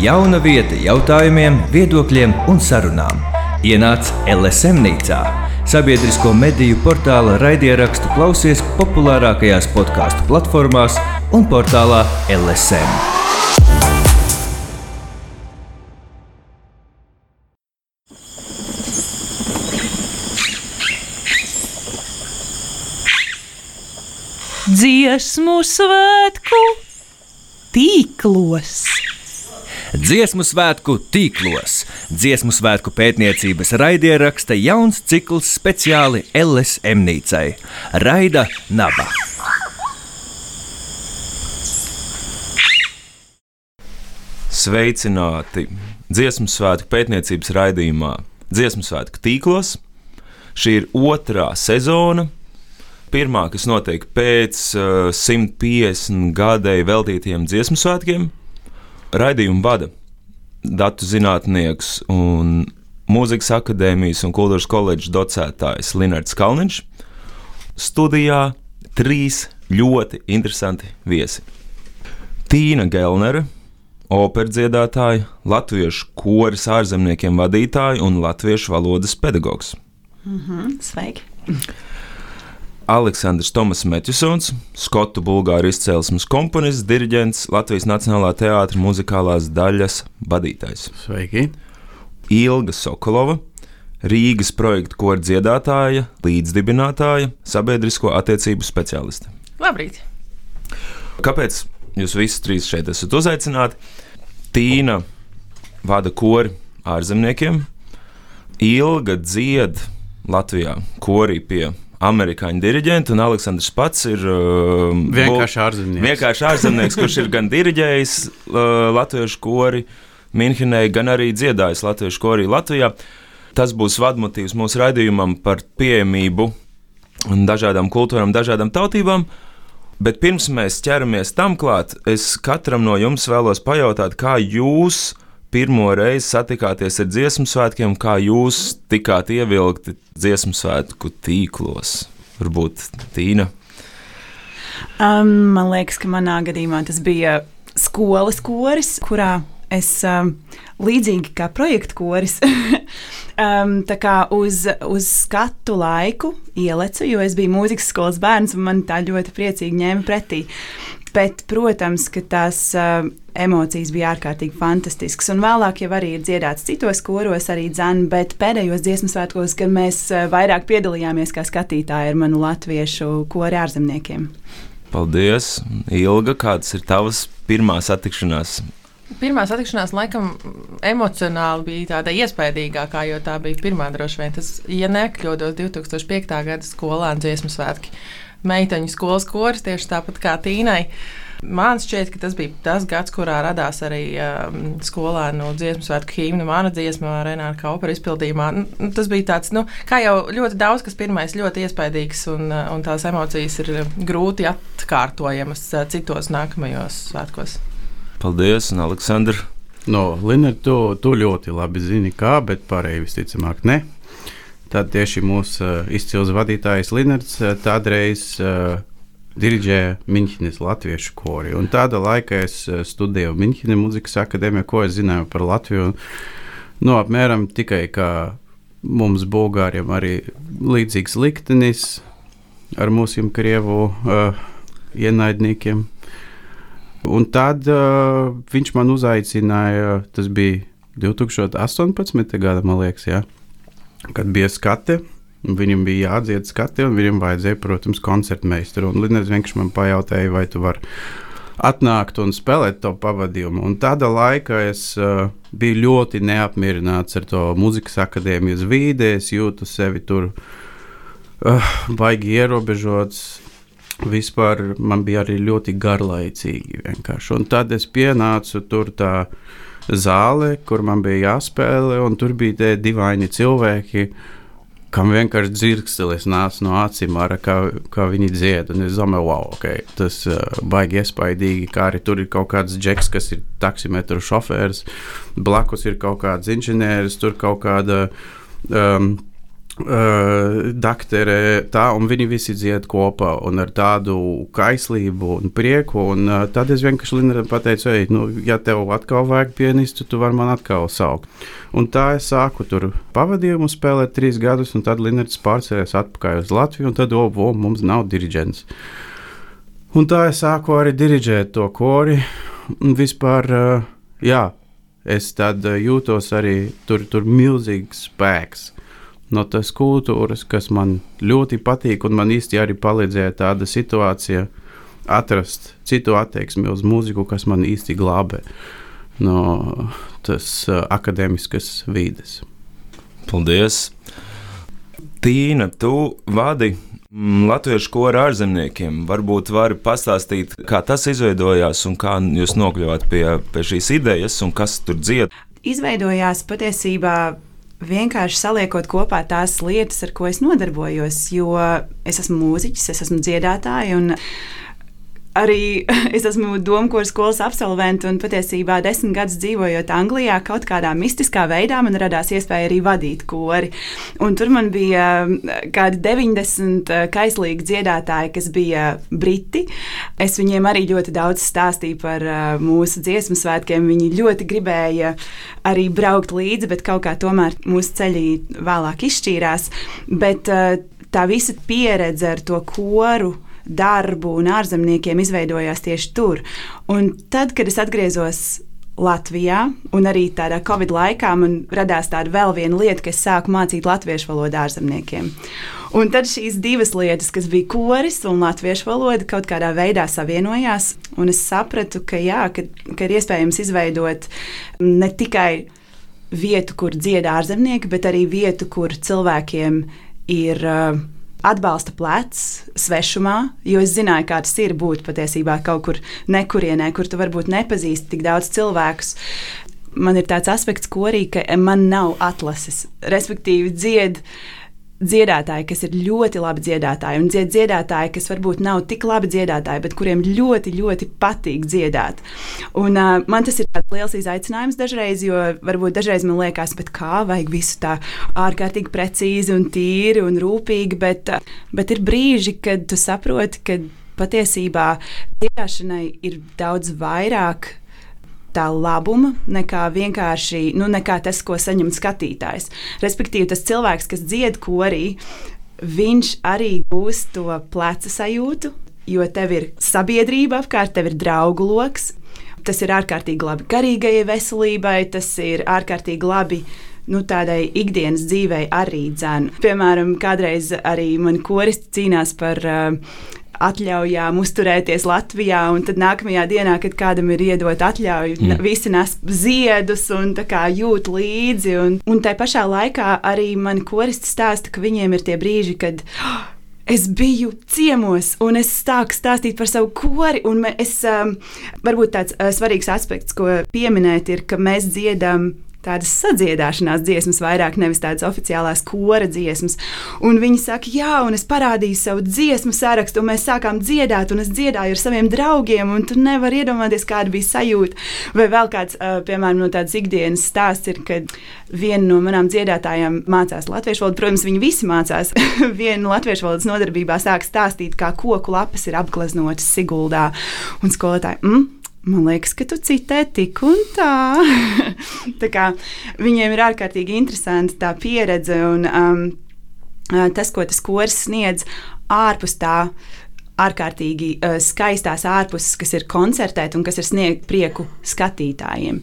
Jauna vieta jautājumiem, viedokļiem un sarunām. Ienāc LSM nīcā, sabiedrisko mediju portāla raidierakstu klausies populārākajās podkāstu platformās un portālā LSM. Dziesmu svētku tīklos. Dziesmu svētku tīklos. Dziesmu svētku pētniecības raidieraksta jauns cikls speciāli LSM nīcai - Raida Naba. Sveicināti! Dziesmu svētku pētniecības raidījumā Dziesmu svētku tīklos. Šī ir otrā sezona. Pirmā, kas notiek pēc uh, 150 gadēju veltītiem dziesmu svētkiem, raidījumu vada datu zinātnieks un mūzikas akadēmijas un kultūras koledžas docētājs Linards Kalniņš. Studijā trīs ļoti interesanti viesi. Tīna Gelnere, operas dziedātāja, latviešu koris ārzemniekiem vadītāja un latviešu valodas pedagogs. Sveiki! Aleksandrs Tomas Metjusons, skotu bulgāru izcelsmes komponists, diriģents, Latvijas Nacionālā teātra muzikālās daļas vadītājs. Sveiki! Ilga Sokolova, Rīgas projekta kora dziedātāja, līdzdibinātāja, sabiedrisko attiecību specialiste. Labrīt! Kāpēc jūs visi trīs šeit esat uzaicināti? Tīna vada kori ārzemniekiem, Ilga dzied Latvijā korī pie amerikāņu diriģenta, un Aleksandrs pats ir uh, Vienkārši ārzemnieks. Vienkārši ārzemnieks, kurš ir gan diriģējis uh, latviešu kori Minhenē, gan arī dziedājis latviešu kori Latvijā. Tas būs vadmotīvs mūsu raidījumam par pieejamību un dažādām kultūrām, dažādām tautībām. Bet pirms mēs ķeramies tam klāt, es katram no jums vēlos pajautāt, kā jūs pirmo reizi satikāties ar dziesmu svētkiem, kā jūs tikāt ievilkti dziesmu svētku tīklos. Varbūt Tīna. Um, man liekas, ka manā gadījumā tas bija skolas koris, kurā es um, līdzīgi kā projekta koris. um, tā kā uz, uz skatu laiku ielecu, jo es biju mūzikas skolas bērns un man tā ļoti priecīgi ņēma pretī. Bet, protams, ka tās uh, emocijas bija ārkārtīgi fantastiskas. Un vēlāk jau arī ir dziedāts citos koros, arī dzēnu, bet pēdējos dziesmu svētkos, kad mēs uh, vairāk piedalījāmies kā skatītāji ar manu latviešu kori ārzemniekiem. Paldies! Ilga, kādas ir tavas pirmās satikšanās? Pirmā satikšanās laikam emocionāli bija tāda iespaidīgākā, jo tā bija pirmā droši vien. Tas, ja nekļūdos, 2005. gada skolēnu dziesmu svētki. Meiteņu skolas koris tieši tāpat kā Tīnai. Man šķiet, ka tas bija tas gads, kurā radās arī um, skolēnu dziesmu svētku himna, mana dziesma, Renāta Kaupera izpildījumā. Nu, Tas bija tāds, nu, kā jau ļoti daudz, kas pirmais ļoti iespaidīgs, un, uh, un tās emocijas ir grūti atkārtojamas uh, citos nākamajos svētkos. Paldies, un Aleksandrs! No, Linēta, tu, tu ļoti labi zini, kā, bet pārējie visticamāk ne. Tad tieši mūsu uh, izcils vadītājs Linēts uh, kādreiz uh, diriģēja Minhenes latviešu kori. Un tāda laika es studēju Minhenes muzikas akadēmijā, ko es zināju par Latviju. Nu, apmēram tikai kā mums, Bulgāriem, arī līdzīgs liktenis ar mūsu krievu uh, ienaidniekiem. Un tad uh, viņš man uzaicināja, tas bija 2018. gada, man liekas, jā, kad bija skate. un Viņam bija jādzied skati, un viņam vajadzēja, protams, koncertmeistaru. Un Linnēs vienkārši man pajautāja, vai tu vari atnākt un spēlēt to pavadījumu. Un tāda laika es uh, biju ļoti neapmierināts ar to muzikas akadēmijas vīdi. Es jūtu sevi tur uh, baigi ierobežots. Vispār man bija arī ļoti garlaicīgi. Vienkārši. Un tad es pienācu tur tā zāle, kur man bija jāspēlē, un tur bija tie divaini cilvēki, kam vienkārši dzirkstelis nāca no acīm, ar kā, kā viņi dzied. Es domāju, wow, okay, tas uh, baigi iespaidīgi, kā arī tur ir kaut kāds džeks, kas ir taksimetru šofērs, blakus ir kaut kāds inženieris, tur kaut kāda. Um, Uh, Daktere, tā, un viņi visi dzied kopā ar tādu kaislību un prieku. Un, uh, tad es vienkārši Lindaram pateicu, ej, nu, ja tev atkal vajag pianistu, tu vari man atkal saukt. Un tā es sāku tur pavadījumu spēlēt trīs gadus, un tad Lindards pārcēlās atpakaļ uz Latviju, un tad, o, oh, mums nav diriģents. Un tā es sāku arī diriģēt to kori, un vispār, uh, jā, es tad jūtos arī tur, tur milzīgs spēks no tās kultūras, kas man ļoti patīk, un man īsti arī palīdzēja tāda situācija atrast citu attieksmi uz mūziku, kas man īsti glābē no tas uh, akadēmiskas vides. Paldies! Tīna, tu vadi mm, Latviešu koru ārzemniekiem. Varbūt vari pastāstīt, kā tas izveidojās un kā jūs nokļuvāt pie, pie šīs idejas un kas tur dzied. Izveidojās patiesībā vienkārši saliekot kopā tās lietas, ar ko es nodarbojos. Jo es esmu mūziķis, es esmu dziedātājs arī es esmu Domkūras skolas absolvents un patiesībā desmit gadus dzīvojot Anglijā, kaut kādā mistiskā veidā man radās iespēja arī vadīt kori. Un tur man bija mm, kādi 90 eh, kaislīgi dziedātāji, kas bija briti. Es viņiem arī ļoti daudz stāstīju par uh, mūsu dziesmu svētkiem. Viņi ļoti gribēja arī braukt līdzi, bet kaut kā tomēr mūsu ceļi vēlāk izšķīrās. Bet uh, tā visa pieredze ar to koru darbu un ārzemniekiem izveidojās tieši tur. Un tad, kad es atgriezos Latvijā, un arī tādā Covid laikā man radās tāda vēl viena lieta, ka es sāku mācīt latviešu valodu ārzemniekiem. Un tad šīs divas lietas, kas bija koris un latviešu valoda, kaut kādā veidā savienojās. Un es sapratu, ka, jā, ka, ka ir iespējams izveidot ne tikai vietu, kur dziedā ārzemnieki, bet arī vietu, kur cilvēkiem ir. Uh, atbalsta plecs svešumā, jo es zināju, kā tas ir būt patiesībā kaut kur nekurienē, kur tu varbūt nepazīsti tik daudz cilvēkus. Man ir tāds aspekts, ko arī man nav atlases. Respektīvi, dziedā dziedātāji, kas ir ļoti labi dziedātāji, un dzied dziedātāji, kas varbūt nav tik labi dziedātāji, bet kuriem ļoti, ļoti patīk dziedāt. Un, uh, man tas ir liels izaicinājums dažreiz, jo varbūt dažreiz man liekas, kā vajag visu tā ārkārtīgi precīzi un tīri un rūpīgi, bet, uh, bet ir brīži, kad tu saproti, ka patiesībā dziedāšanai ir daudz vairāk tā labuma nekā vienkārši nu, nekā tas, ko saņem skatītājs. Respektīvi, tas cilvēks, kas dzied korī, viņš arī gūs to pleca sajūtu, jo tev ir sabiedrība apkārt, tev ir draugu lokus. Tas ir ārkārtīgi labi garīgajai veselībai, tas ir ārkārtīgi labi nu, tādai ikdienas dzīvei arī dzēnu. Piemēram, kādreiz arī mani koristi cīnās par uh, atļaujām uzturēties Latvijā. Tad nākamajā dienā, kad kādam ir iedot atļauju, mm. visi nes ziedus un jūt līdzi. Un, un tā pašā laikā arī mani koristi stāsta, ka viņiem ir tie brīži, kad. Oh, es biju ciemos, un es sāku stāstīt par savu kori. Es, um, varbūt tāds uh, svarīgs aspekts, ko pieminēt, ir, ka mēs dziedam tādas sadziedāšanās dziesmas, vairāk nevis tādas oficiālās kora dziesmas. Un viņi saka, jā, un es parādīju savu dziesmu sarakstu, un mēs sākām dziedāt, un es dziedāju ar saviem draugiem, un tu nevari iedomāties, kāda bija sajūta. Vai vēl kāds, piemēram, no tādas ikdienas stāsts ir, kad viena no manām dziedātājām mācās latviešu valodu. Protams, viņi visi mācās. viena latviešu valodas nodarbībā sāk stāstīt, kā koku lapas ir apgleznotas Siguldā, un skolotāji. Mm, Man liekas, ka tu citē tik un tā. tā kā, viņiem ir ārkārtīgi interesanti tā pieredze un um, tas, ko tas koris sniedz ārpus tā. Ārkārtīgi uh, skaistās ārpuses, kas ir koncertēt un kas ir sniegt prieku skatītājiem.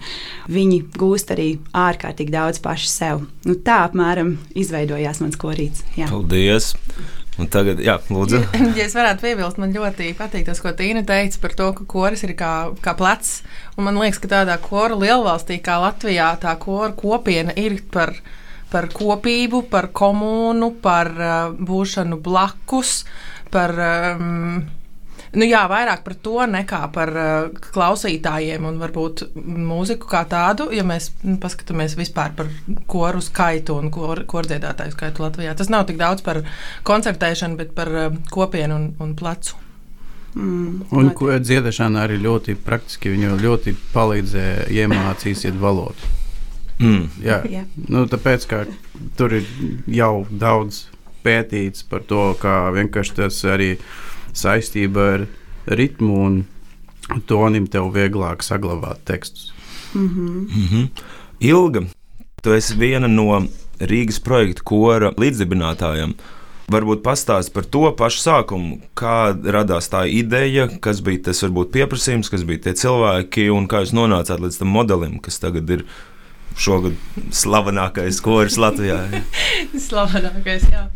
Viņi gūst arī ārkārtīgi daudz paši sev. Nu, tā apmēram izveidojās mans korīts. Jā. Paldies! Un tagad, jā, lūdzu. Ja, ja es varētu piebilst, man ļoti patīk tas, ko Tīna teica par to, ka koris ir kā, kā plecs. Un man liekas, ka tādā koru lielvalstī kā Latvijā tā koru kopiena ir par, par kopību, par komunu, par uh, būšanu blakus, par. Um, Nu, jā, vairāk par to nekā par uh, klausītājiem un varbūt mūziku kā tādu. Ja mēs nu, paskatāmies vispār par koru skaitu un kor, kordziedātāju skaitu Latvijā, tas nav tik daudz par koncertēšanu, bet par uh, kopienu un, un plecu. Mm, un ko dziedāšana arī ļoti praktiski. Viņa ļoti palīdzēja iemācīties valodu. Mm. Jā, Jā. nu, tāpēc, ka tur ir jau daudz pētīts par to, kā vienkārši tas arī saistība ar ritmu un tonim tev vieglāk saglabāt tekstus. Mhm. Mhm. Ilga, tu esi viena no Rīgas projekta kora līdzdibinātājiem. Varbūt pastāst par to pašu sākumu, kā radās tā ideja, kas bija tas varbūt pieprasījums, kas bija tie cilvēki un kā jūs nonācāt līdz tam modelim, kas tagad ir šogad slavenākais koris Latvijā. Slavenākais, jā.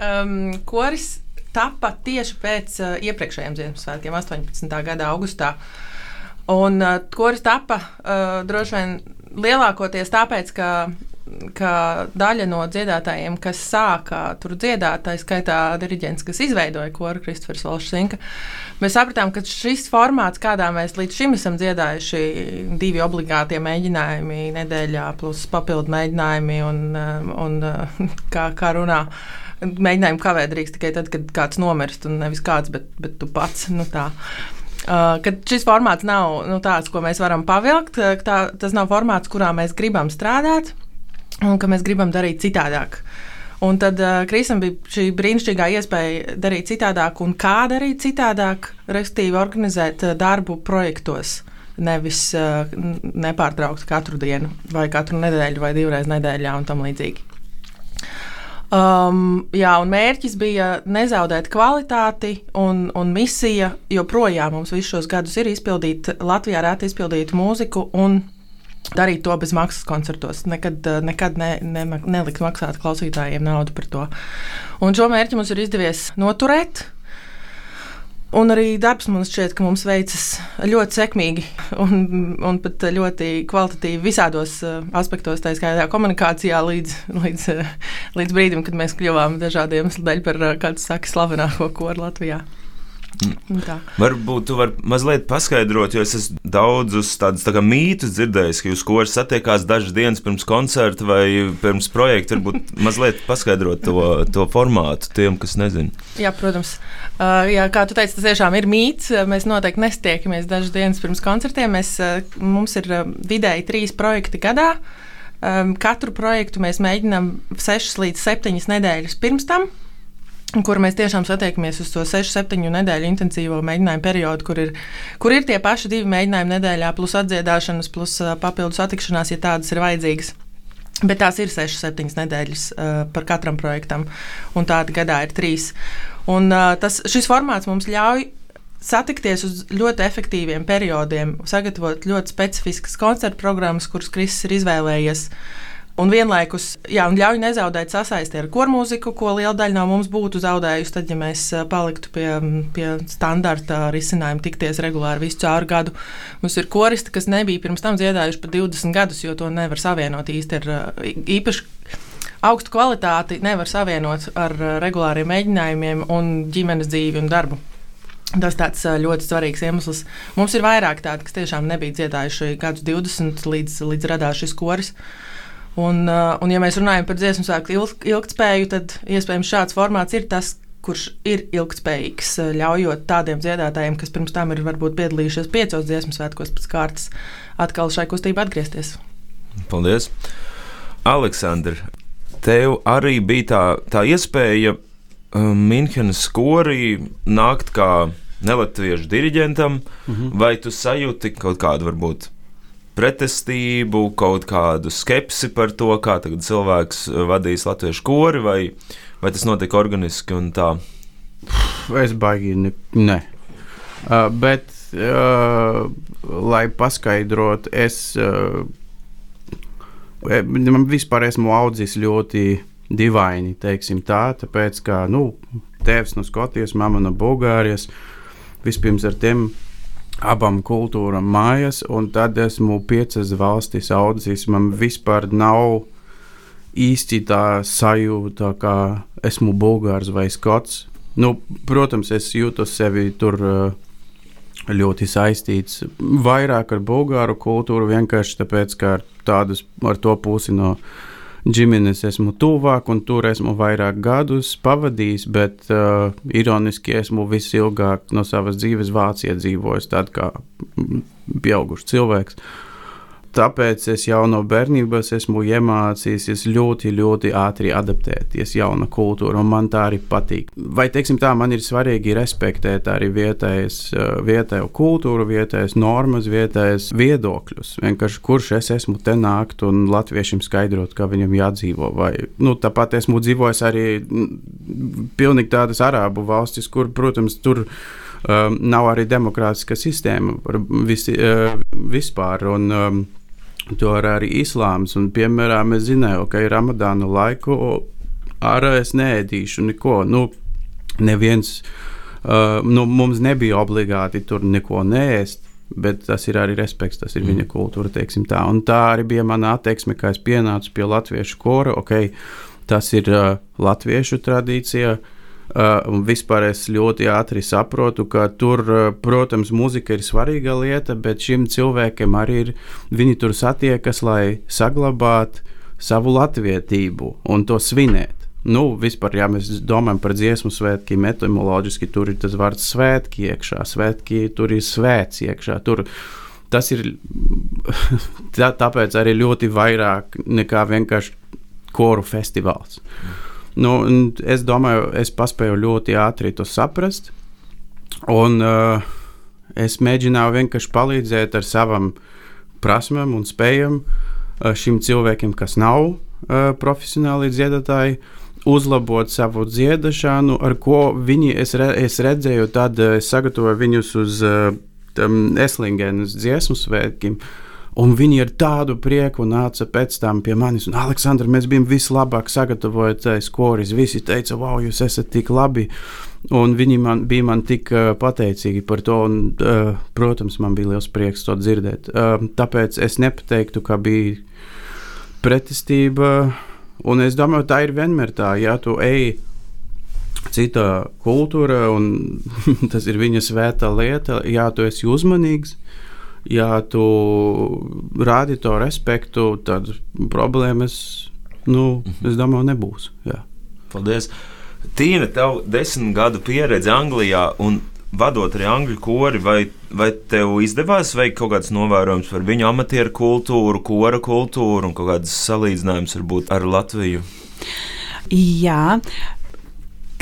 Um, koris tapa tieši pēc uh, iepriekšējiem Ziemassvētkiem, 18. gada augustā. Un uh, koris tapa uh, droši vien lielākoties tāpēc, ka, ka daļa no dziedātājiem, kas sāka tur dziedāt, tā skaitā diriģents, kas izveidoja koru Kristofers Valšsinka, mēs sapratām, ka šis formāts, kādā mēs līdz šim esam dziedājuši, divi obligātie mēģinājumi nedēļā, plus papildu mēģinājumi un, uh, un uh, kā, kā runā. Mēģinājumu kavēt drīkst tikai tad, kad kāds nomirst, un nevis kāds, bet, bet tu pats. Nu tā. Uh, kad šis formāts nav nu, tāds, ko mēs varam pavilkt, uh, tā, tas nav formāts, kurā mēs gribam strādāt un ka mēs gribam darīt citādāk. Un tad uh, Krisam bija šī brīnišķīgā iespēja darīt citādāk, un kā darīt citādāk, respektīvi organizēt uh, darbu projektos. Nevis uh, nepārtraukti katru dienu, vai katru nedēļu, vai divreiz nedēļā, un tam līdzīgi. Um, jā, un mērķis bija nezaudēt kvalitāti, un, un misija joprojām mums visus šos gadus ir izpildīt Latvijā rēti izpildītu mūziku un darīt to bez maksas koncertos. Nekad, nekad ne, ne, nelikt maksāt klausītājiem naudu par to. Un šo mērķi mums ir izdevies noturēt. Un arī darbs mums šķiet, ka mums veicas ļoti sekmīgi un, un pat ļoti kvalitatīvi visādos uh, aspektos, tā skaitā komunikācijā, līdz, līdz, uh, līdz brīdim, kad mēs kļuvām dažādiem iemesliem dēļ par, uh, kā tas saka, slavenāko koru Latvijā. Varbūt tu vari mazliet paskaidrot, jo es esmu daudzus tādus tā mītus dzirdējis, ka jūs koris satiekās dažas dienas pirms koncerta vai pirms projekta. Varbūt mazliet paskaidrot to, to formātu tiem, kas nezina. Jā, protams. Uh, jā, kā tu teici, tas tiešām ir mīts. Mēs noteikti nestiekamies dažas dienas pirms koncertiem. Mēs, uh, mums ir uh, vidēji trīs projekti gadā. Um, katru projektu mēs mēģinām 6 līdz 7 nedēļas pirms tam kur mēs tiešām satiekamies uz to 6-7 nedēļu intensīvo mēģinājumu periodu, kur ir, kur ir tie paši divi mēģinājumi nedēļā, plus atdziedāšanas, plus uh, papildus satikšanās, ja tādas ir vajadzīgas. Bet tās ir 6-7 nedēļas uh, par katram projektam, un tāda gadā ir trīs. Un, uh, tas, šis formāts mums ļauj satikties uz ļoti efektīviem periodiem, sagatavot ļoti specifiskas koncertu programmas, kuras Kristis ir izvēlējies. Un vienlaikus jā, un ļauj nezaudēt sasaisti ar kormūziku, ko liela daļa no mums būtu zaudējusi, tad, ja mēs paliktu pie, pie standarta risinājuma, tikties regulāri visu caur gadu. Mums ir koristi, kas nebija pirms tam dziedājuši pat 20 gadus, jo to nevar savienot īsti ar īpaši augstu kvalitāti, nevar savienot ar regulāriem mēģinājumiem un ģimenes dzīvi un darbu. Tas tāds ļoti svarīgs iemesls. Mums ir vairāk tādu, kas tiešām nebija dziedājuši gadus 20 līdz, līdz radās šis koris. Un, un, ja mēs runājam par dziesmu sāktu ilg, ilgspēju, tad iespējams šāds formāts ir tas, kurš ir ilgspējīgs, ļaujot tādiem dziedātājiem, kas pirms tam ir varbūt piedalījušies piecos dziesmu svētkos pēc kārtas, atkal šai kustībā atgriezties. Paldies! Aleksandra, tev arī bija tā, tā iespēja um, Minhenes skorī nākt kā nelatviešu diriģentam, mm -hmm. vai tu sajūti kaut kādu varbūt pretestību, kaut kādu skepsi par to, kā cilvēks vadīs latviešu kori, vai, vai tas notika organiski un tā? Es baigi ne. ne. Uh, bet, uh, lai paskaidrotu, es uh, vispār esmu audzis ļoti dīvaini, teiksim tā, tāpēc, ka, nu, tēvs no Skotijas, mamma no Bulgārijas, vispirms ar tiem abām kultūrām mājas, un tad esmu piecas valstis audzis. Man vispār nav īsti tā sajūta, ka esmu bulgārs vai skots. Nu, protams, es jūtu sevi tur ļoti saistīts vairāk ar bulgāru kultūru, vienkārši tāpēc, ka ar, tādas, ar to pusi no ģimenes esmu tuvāk un tur esmu vairāk gadus pavadījis, bet uh, ironiski esmu visilgāk no savas dzīves Vācijā dzīvojis, tad kā pieaugušs cilvēks. Tāpēc es jau no bērnības esmu iemācījies ļoti, ļoti ātri adaptēties jauna kultūra, un man tā arī patīk. Vai, teiksim tā, man ir svarīgi respektēt arī vietējas, vietējo kultūru, vietējas normas, vietējas viedokļus. Vienkārši kurš es esmu te nākt un latviešiem skaidrot, kā viņam jādzīvo. Vai, nu, tāpat esmu dzīvojis arī pilnīgi tādas arābu valstis, kur, protams, tur um, nav arī demokrātiska sistēma visi, uh, vispār. Un, um, to ir arī islāms. Un, piemēram, es zināju, ka ir ramadāna laiku ārā es neēdīšu neko. Nu, neviens, uh, nu, mums nebija obligāti tur neko neēst. Bet tas ir arī respekts, tas ir mm. viņa kultūra. Tā. Un tā arī bija mana attieksme, kad es pienācu pie latviešu kora. Okay, tas ir uh, latviešu tradīcija. Uh, un vispār es ļoti ātri saprotu, ka tur, uh, protams, mūzika ir svarīga lieta, bet šim cilvēkam arī ir, viņi tur satiekas, lai saglabātu savu latvietību un to svinēt. Nu, vispār, ja mēs domājam par dziesmu svētkiem, etimoloģiski tur ir tas vārds svētki iekšā, svētki tur ir svēts iekšā. Tur, tas ir tā, tāpēc arī ļoti vairāk nekā vienkārši koru festivāls. Mm. Nu, es domāju, es paspēju ļoti ātri to saprast. Un, uh, es mēģināju vienkārši palīdzēt ar savām prasmēm un spējām uh, šim cilvēkiem, kas nav uh, profesionāli dziedātāji, uzlabot savu dziedāšanu, ar ko viņi es, re, es redzēju, tad es sagatavoju viņus uz uh, Eslingenas dziesmu svētkiem. Uh, Un viņi ar tādu prieku nāca pēc tam pie manis. Un, Aleksandr, mēs bijām vislabāk sagatavotais koris. Visi teica, wow, jūs esat tik labi. Un viņi man, bija man tik uh, pateicīgi par to. Un, uh, protams, man bija liels prieks to dzirdēt. Uh, tāpēc es nepateiktu, ka bija pretestība. Un es domāju, tā ir vienmēr tā, ja tu ej citā kultūrā, un tas ir viņa svēta lieta, ja tu esi uzmanīgs ja tu rādi to respektu, tad problēmas, nu, es domāju, nebūs. Jā. Paldies! Tīna, tev desmit gadu pieredze Anglijā un vadot arī angļu kori, vai, vai tev izdevās veikt kaut kādas novērojumus par viņu amatieru kultūru, kora kultūru un kaut kādas salīdzinājumus varbūt ar Latviju? Jā,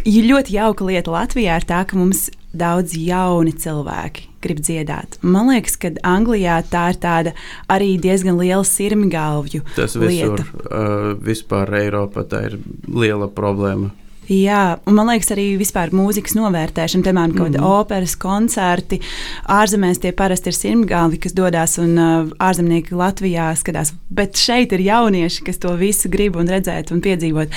ļoti jauka lieta Latvijā ir tā, ka mums daudz jauni cilvēki grib dziedāt. Man liekas, ka Anglijā tā ir tāda arī diezgan liela sirmgalvju Tas visur, lieta. Uh, vispār Eiropā tā ir liela problēma. Jā, un man liekas, arī vispār mūzikas novērtēšana, piemēram, kaut kāda mm -hmm. operas koncerti. Ārzemēs tie parasti ir simtgalvi, kas dodas un uh, ārzemnieki Latvijā skatās. Bet šeit ir jaunieši, kas to visu grib un redzēt un piedzīvot.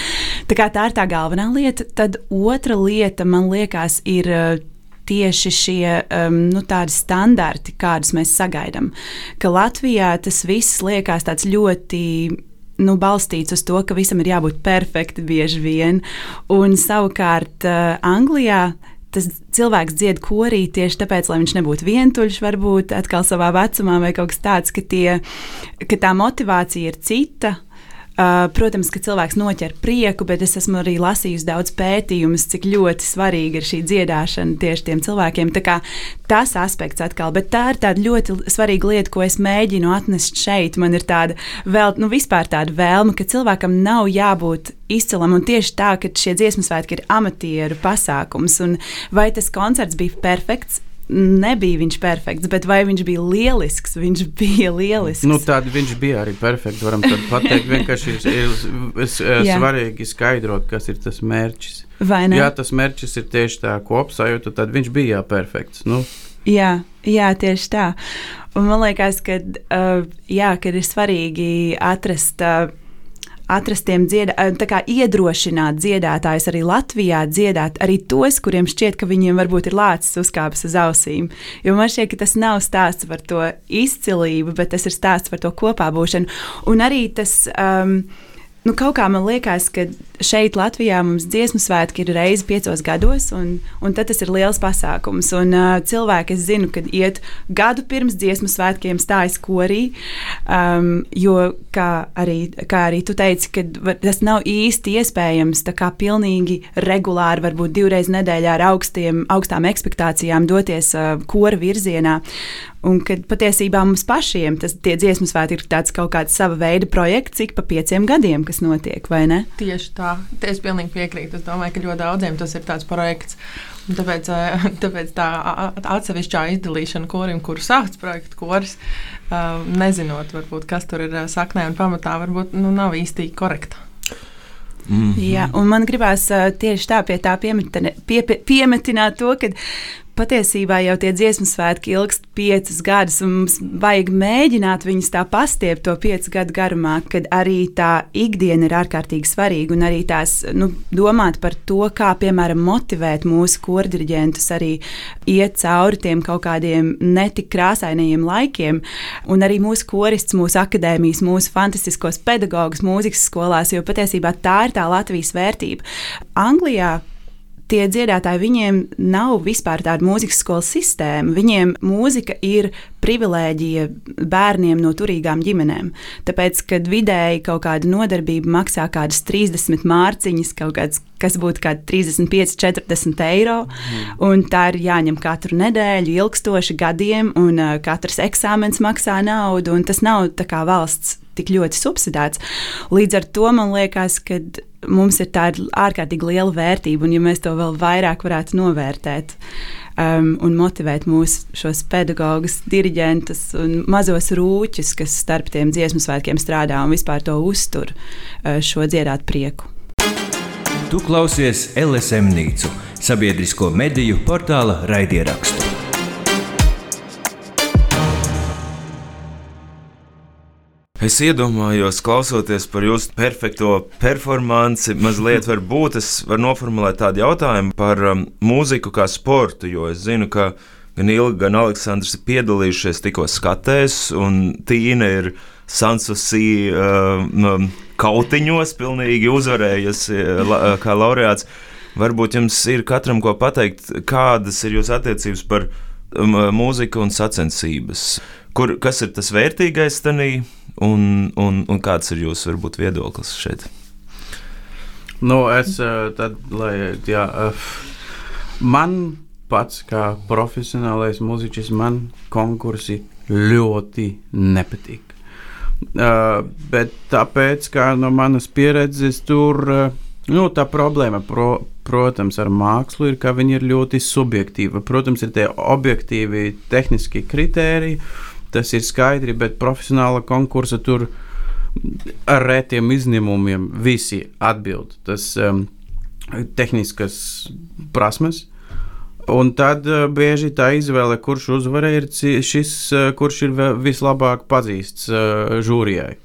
Tā, tā ir tā galvenā lieta. Tad otra lieta, man liekas, ir. Uh, tieši šie um, nu, standarti, kādus mēs sagaidām. Ka Latvijā tas viss liekas ļoti nu, balstīts uz to, ka visam ir jābūt perfekti bieži vien. Un savukārt uh, Anglijā tas cilvēks dzied korī tieši tāpēc, lai viņš nebūtu vientuļš, varbūt atkal savā vecumā vai kaut kas tāds, ka, tie, ka tā motivācija ir cita. Uh, protams, ka cilvēks noķer prieku, bet es esmu arī lasījusi daudz pētījumus, cik ļoti svarīga ir šī dziedāšana tieši tiem cilvēkiem. Tas aspekts atkal, bet tā ir tāda ļoti svarīga lieta, ko es mēģinu atnest šeit. Man ir tāda vēl, nu, vispār tāda vēlme, ka cilvēkam nav jābūt izcilam, un tieši tā, ka šie dziesmu svētki ir amatieru pasākums, un vai tas koncerts bija perfekts, nebija viņš perfekts, bet vai viņš bija lielisks? Viņš bija lielisks. Nu, Tāda viņš bija arī perfekts. Varam pateikt, vienkārši ir, ir, ir svarīgi skaidrot, kas ir tas mērķis. Ja tas mērķis ir tieši tā kopsajūta, tad viņš bija jā, perfekts. Nu. Jā, jā, tieši tā. Un man liekas, ka, uh, jā, ka ir svarīgi atrast. Uh, atrast tiem dziedā, kā, iedrošināt dziedātājus arī Latvijā dziedāt, arī tos, kuriem šķiet, ka viņiem varbūt ir lācis uzkāpis uz ausīm. Jo man šķiet, ka tas nav stāsts par to izcilību, bet tas ir stāsts par to kopā būšanu. Un arī tas. Um, Nu, kaut kā man liekas, ka šeit Latvijā mums dziesmu svētki ir reizi piecos gados, un, un tas ir liels pasākums. Un, uh, cilvēki, es zinu, kad iet gadu pirms dziesmu svētkiem stājas korī, um, jo, kā arī, kā arī tu teici, var, tas nav īsti iespējams tā kā pilnīgi regulāri, varbūt divreiz nedēļā ar augstiem, augstām ekspektācijām doties uh, kora virzienā. Un kad patiesībā mums pašiem tas dziesmu svētki ir tāds kaut kāds sava veida projekts, ik pa pieciem gadiem, kas notiek, vai ne? Tieši tā, es pilnīgi piekrītu. Es domāju, ka ļoti daudziem tas ir tāds projekts. Un tāpēc, eh, tāpēc tā atsevišķā izdalīšana korim, kuru sākts projekta koris, eh, nezinot, varbūt, kas tur ir eh, saknē un pamatā, varbūt nu, nav īsti korekta. Mm -hmm. Jā, un man gribās tieši tā pie tā piemetināt, pie, pie, piemetināt to, ka patiesībā jau tie dziesmu svētki ilgst piecus gadus, un mums vajag mēģināt viņus tā pastiept to piecu gadu garumā, kad arī tā ikdiena ir ārkārtīgi svarīga, un arī tās nu, domāt par to, kā, piemēram, motivēt mūsu korģiģentus arī iet cauri tiem kaut kādiem netik krāsainajiem laikiem, un arī mūsu korists, mūsu akadēmijas, mūsu fantastiskos pedagogus mūzikas skolās, jo patiesībā tā ir tā Latvijas vērtība. Anglijā tie dziedātāji, viņiem nav vispār tāda mūzikas skolas sistēma. Viņiem mūzika ir privilēģija bērniem no turīgām ģimenēm. Tāpēc, kad vidēji kaut kāda nodarbība maksā kādas 30 mārciņas, kaut kāds, kas būtu kā 35, 40 eiro, mm. un tā ir jāņem katru nedēļu, ilgstoši gadiem, un uh, katrs eksāmens maksā naudu, un tas nav tā kā valsts tik ļoti subsidēts. Līdz ar to man liekas, ka mums ir tāda ārkārtīgi liela vērtība, un ja mēs to vēl vairāk varētu novērtēt. Um, un motivēt mūsu šos pedagogus, diriģentus un mazos rūķus, kas starp tiem dziesmu svētkiem strādā un vispār to uztur, uh, šo dziedāt prieku. Tu klausies LSM Nīcu, sabiedrisko mediju portāla raidierakstu. Es iedomājos, klausoties par jūsu perfekto performanci, mazliet varbūt es varu noformulēt tādu jautājumu par um, mūziku kā sportu, jo es zinu, ka gan Ilga, gan Aleksandrs ir piedalījušies tikko skatēs, un Tīna ir Sansusī um, kautiņos pilnīgi uzvarējusi uh, la, uh, kā laureāts. Varbūt jums ir katram ko pateikt, kādas ir jūsu attiecības par um, mūziku un sacensības. Kur, kas ir tas vērtīgais tenī? Un, un, un kāds ir jūsu varbūt, viedoklis šeit? Nu, es eh, tad, lai, jā, eh, man pats kā profesionālais mūziķis, man konkursi ļoti nepatīk. Uh, bet tāpēc, kā no manas pieredzes, tur uh, nu, tā problēma, pro, protams, ar mākslu ir, ka viņi ir ļoti subjektīvi. Protams, ir tie objektīvi, tehniski kritēriji, uh, tas ir skaidri, bet profesionāla konkursa tur ar retiem izņēmumiem visi atbild. Tas um, tehniskas prasmes. Un tad uh, bieži tā izvēle, kurš uzvarēja, ir šis, uh, kurš ir vislabāk pazīsts uh, žūrijai.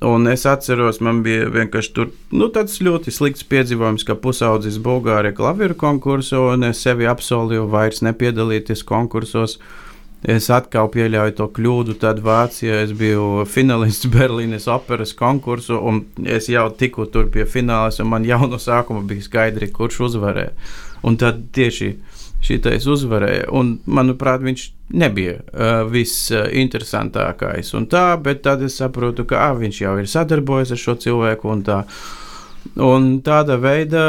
Un es atceros, man bija vienkārši tur, nu, tāds ļoti slikts piedzīvojums, ka pusaudzis Bulgārija klavieru konkursu, un es sevi apsolīju vairs nepiedalīties konkursos. Es atkal pieļauju to kļūdu. Tad Vācijā es biju finālists Berlīnes operas konkursu, un es jau tiku tur pie fināla, un man jau no sākuma bija skaidrs, kurš uzvarēja. Un tad tieši šitais uzvarēja, un manuprāt, viņš nebija uh, visinteresantākais. Tā, bet tad es saprotu, ka ah, viņš jau ir sadarbojies ar šo cilvēku, un, tā, un tāda veida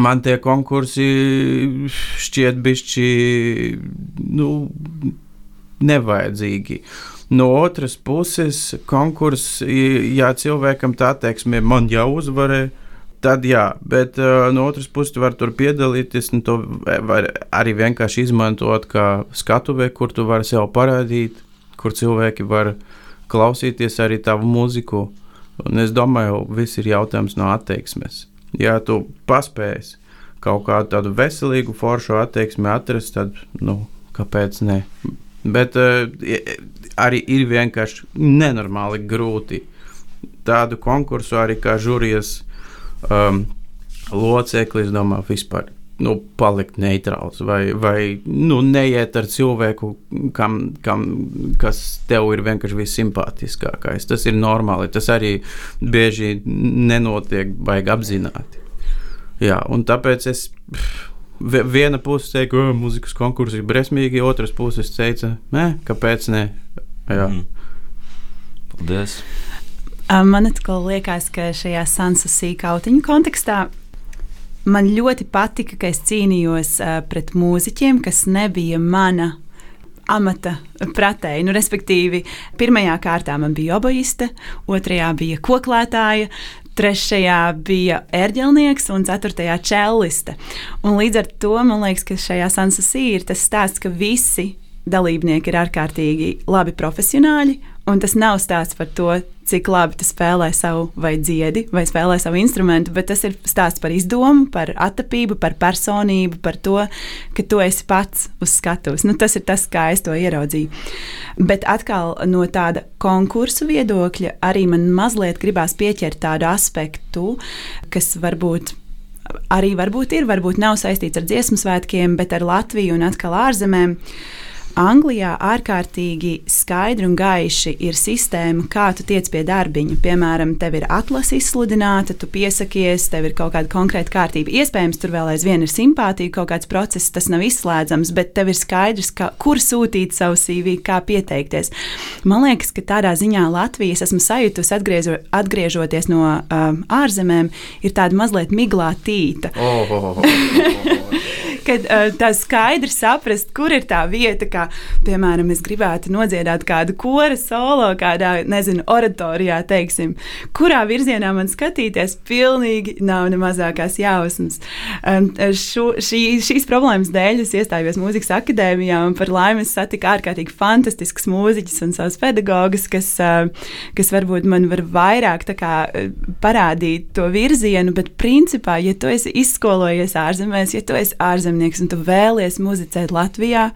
man tie konkursi šķiet bišķi nu, nevajadzīgi. No otras puses, konkurss, ja cilvēkam tā attieksme man jau uzvarēja, tad jā, bet uh, no otras puses, tu vari tur piedalīties, un to var arī vienkārši izmantot kā skatuve, kur tu vari sev parādīt, kur cilvēki var klausīties arī tavu mūziku. Un es domāju, viss ir jautājums no attieksmes ja tu paspēsi kaut kādu tādu veselīgu, foršu attieksmi atrast, tad, nu, kāpēc ne? Bet uh, arī ir vienkārši nenormāli grūti tādu konkursu arī kā žūrijas um, loceklis, domāju, vispār nu, palikt neitrāls vai, vai nu, neiet ar cilvēku, kam, kam, kas tev ir vienkārši visimpātiskākais. Tas ir normāli. Tas arī bieži nenotiek baigi apzināti. Jā, un tāpēc es. Viena puse teica, ka mūzikas konkursi ir briesmīgi, otras puses teica, nē, kāpēc ne? Jā. Mm. Paldies! Man atkal liekas, ka šajā Sansusī kautiņu kontekstā man ļoti patika, ka es cīnījos pret mūziķiem, kas nebija mana amata pretēji. Nu, respektīvi, pirmajā kārtā man bija oboiste, otrajā bija koklētāja, trešajā bija ērģelnieks un ceturtajā čelliste. Un līdz ar to man liekas, ka šajā sansasī ir tas stāsts, ka visi dalībnieki ir ārkārtīgi labi profesionāļi. Un tas nav stāsts par to, cik labi tu spēlē savu vai dziedi, vai spēlē savu instrumentu, bet tas ir stāsts par izdomu, par attapību, par personību, par to, ka tu esi pats uz skatuves. Nu, tas ir tas, kā es to ieraudzīju. Bet atkal no tāda konkursu viedokļa arī man mazliet gribās pieķert tādu aspektu, kas varbūt arī varbūt ir, varbūt nav saistīts ar dziesmu svētkiem, bet ar Latviju un atkal ārzemēm. Anglijā ārkārtīgi skaidri un gaiši ir sistēma, kā tu tiec pie darbiņa. Piemēram, tev ir atlase izsludināta, tu piesakies, tev ir kaut kāda konkrēta kārtība. Iespējams, tur vēl aizvien ir simpātija, kaut kāds process, tas nav izslēdzams, bet tev ir skaidrs, ka, kur sūtīt savu CV, kā pieteikties. Man liekas, ka tādā ziņā Latvijas esmu sajutusi, atgriežo, atgriežoties no um, ārzemēm, ir tāda mazliet miglātīta. Oh, oh, oh, oh. Kad uh, tā skaidri saprast, kur ir tā vieta, kā, piemēram, es gribētu nodziedāt kādu kora solo, kādā, nezinu, oratorijā, teiksim, kurā virzienā man skatīties, pilnīgi nav ne mazākās jausmas. Um, šo, šī, šīs problēmas dēļ es iestājos mūzikas akadēmijā, un par laimi es satiku ārkārtīgi fantastisks mūziķis un savus pedagogus, kas, uh, kas varbūt man var vairāk kā, parādīt to virzienu, bet principā, ja tu esi izskolojies ārzemēs, ja tu esi ārzemnieks un tu vēlies muzicēt Latvijā.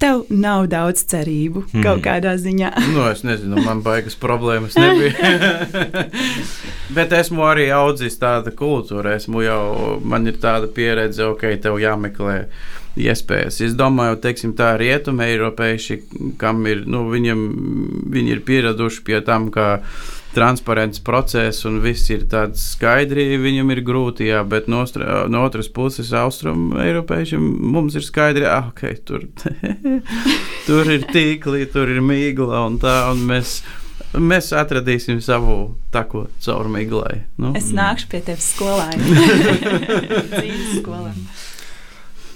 Tev nav daudz cerību mm. kaut kādā ziņā. nu, es nezinu, man baigas problēmas nebija. Bet esmu arī audzis tāda kultūra. Esmu jau, man ir tāda pieredze, ok, tev jāmeklē iespējas. Es domāju, teiksim, tā rietumē Eiropieši, kam ir, nu, viņam, viņi ir pieraduši pie tam, ka transparents process un viss ir tāds skaidrs, viņam ir grūti, jā, bet no, no otras puses, austrumu eiropiešiem mums ir skaidri, ah, ok, tur, tur ir tīkli, tur ir mīgla un tā, un mēs. Mēs atradīsim savu taku caur miglai. Nu. Es nākšu pie tevis skolā. Dzīves skolā.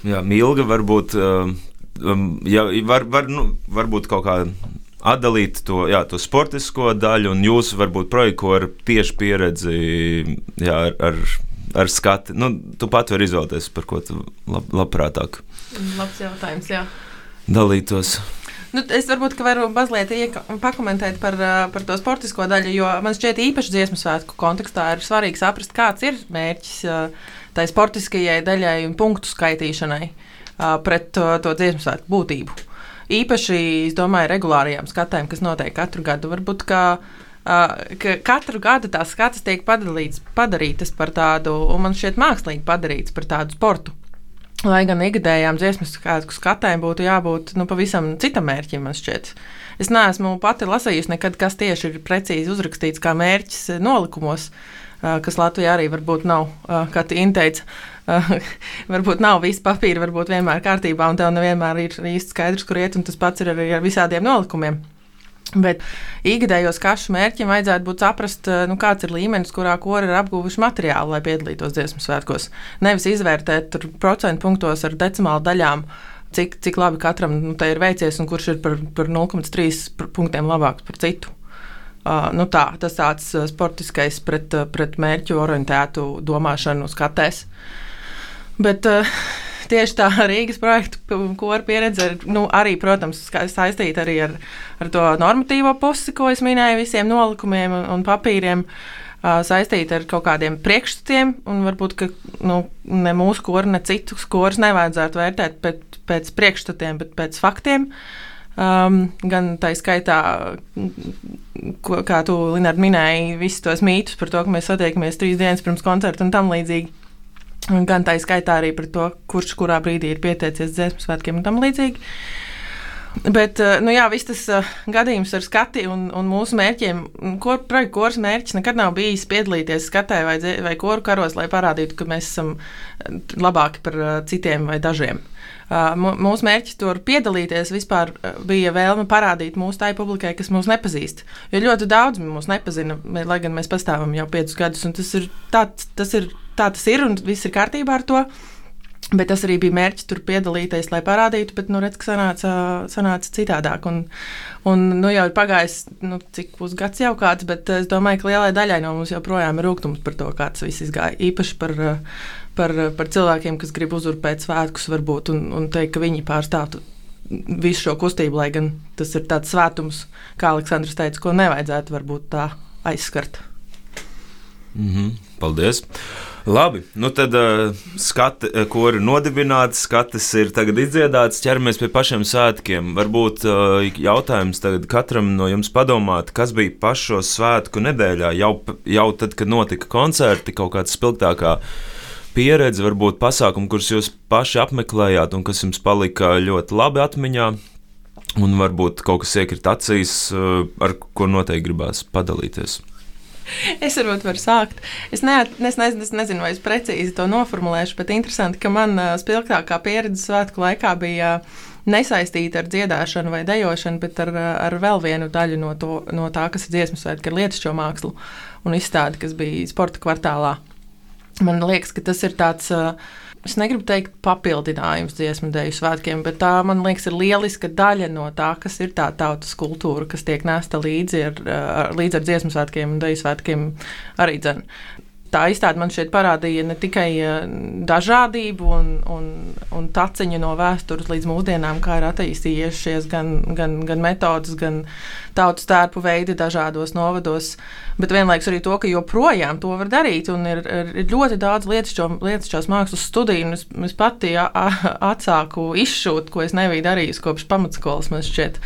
Jā, Milga varbūt, um, ja, var, var, nu, varbūt kaut kāda atdalīt to, jā, to sportisko daļu un jūsu varbūt projektu ar tieši pieredzi jā, ar, ar, ar skati. Nu, tu pat vari izvēlēties, par ko tu lab, labprātāk. Labs jautājums, jā. Dalītos. Nu, es varbūt varu mazliet pakomentēt par, par to sportisko daļu, jo man šķiet, īpaši dziesmu svētku kontekstā ir svarīgi saprast, kāds ir mērķis tai sportiskajai daļai un punktu skaitīšanai pret to, to dziesmu svētku būtību. Īpaši, es domāju, regulārajām skatēm, kas notiek katru gadu. Varbūt, uh, ka katru gadu tās skatas tiek padalīts, padarītas par tādu, un man šķiet, mākslīgi padarītas par tādu sportu. Lai gan ikgadējām dziesmu skatēm būtu jābūt nu, pavisam citam mērķim, man šķiet. Es neesmu pati lasījusi nekad, kas tieši ir precīzi uzrakstīts kā mērķis nolikumos, kas Latvijā arī varbūt nav, kā Tīna teica varbūt nav visi papīri, varbūt vienmēr kārtībā, un tev nevienmēr ir īsti skaidrs, kur iet, un tas pats ir arī ar visādiem nolikumiem. Bet ikgadējos kašu mērķim vajadzētu būt saprast, nu, kāds ir līmenis, kurā kori ir apguvuši materiālu, lai piedalītos dziesmu svētkos. Nevis izvērtēt procentu punktos ar decimālu daļām, cik, cik labi katram nu, ir veicies un kurš ir par, par 0,3 punktiem labāks par citu. Uh, nu tā, tas tāds sportiskais pret, pret mērķu orientētu domāšanu skatēs. Uh, Bet uh, tieši tā Rīgas projekta kora pieredze ir nu, arī, protams, saistīta arī ar, ar to normatīvo pusi, ko es minēju, visiem nolikumiem un, un papīriem. Saistīta ar kaut kādiem priekšstatiem, un varbūt ka, nu, ne mūsu kora, ne citu koras nevajadzētu vērtēt pēc, pēc priekšstatiem, bet pēc faktiem. Um, gan tā skaitā, ko, kā tu, Linārd, minēji, visus tos mītus par to, ka mēs satiekamies trīs dienas pirms koncerta un tam līdzīgi. Gan tā izskaitā arī par to, kurš kurā brīdī ir pieteicies dziesmu svētkiem un tam līdzīgi. Bet eh, nu jā, viss tas uh, gadījums ar skati un, un mūsu mērķiem, ko projekta koras mērķis nekad nav bijis piedalīties skatē vai, vai koru karos, lai parādītu, ka mēs esam eh, labāki par citiem vai dažiem. Mūsu mērķis tur piedalīties vispār bija vēlme parādīt mūsu tai publikai, kas mūs nepazīst. Jo ļoti daudz mūs nepazina, lai gan mēs pastāvam jau piecus gadus, un tas ir, tā, tas ir tā tas ir un viss ir kārtībā ar to. Bet tas arī bija mērķis tur piedalīties, lai parādītu, bet, nu, redz, ka sanāca, sanāca citādāk. Un, un, nu, jau ir pagājis, nu, cik pusgads jau kāds, bet es domāju, ka lielai daļai no mums joprojām ir rūkums par to, kā tas viss izgāja. Īpaši par, par, par cilvēkiem, kas grib uzurpēt svētkus, varbūt, un, un teikt, ka viņi pārstāvtu visu šo kustību, lai gan tas ir tāds svētums, kā Aleksandrs teica, ko nevajadzētu varbūt tā aizskart. Mm -hmm. Paldies! Labi, nu tad uh, skati, ko ir nodibināts, skatis ir tagad izdziedāts, ķeramies pie pašiem svētkiem. Varbūt uh, jautājums tagad katram no jums padomāt, kas bija pašos svētku nedēļā, jau, jau tad, kad notika koncerti, kaut kāds spilgtākā pieredze, varbūt pasākumi, kurus jūs paši apmeklējāt un kas jums palika ļoti labi atmiņā, un varbūt kaut kas iekrīt acīs, ar ko noteikti gribās padalīties. Es varbūt varu sākt. Es, ne, es, nezinu, es nezinu, vai es precīzi to noformulēšu, bet interesanti, ka man spilgtākā pieredze svētku laikā bija nesaistīta ar dziedāšanu vai dejošanu, bet ar, ar vēl vienu daļu no, to, no tā, kas ir dziesmu svētki, ar lietušķo mākslu un izstādi, kas bija sporta kvartālā. Man liekas, ka tas ir tāds. Uh, es negribu teikt papildinājums dziesmu dēļu svētkiem, bet tā, man liekas, ir lieliska daļa no tā, kas ir tā tautas kultūra, kas tiek nesta līdzi ar, ar, līdz ar dziesmu svētkiem un dēļu svētkiem arī dzen tā izstāde man šeit parādīja ne tikai eh, dažādību un, un, un taciņu no vēstures līdz mūsdienām, kā ir attīstījušies gan, gan, gan metodas, gan tautas tērpu veidi dažādos novados, bet vienlaikus arī to, ka joprojām to var darīt. Ir, ir ļoti daudz lietušķās mākslas studiju, un es, es pati atsāku izšūt, ko es nebiju darījusi kopš pamatskolas, man šķiet.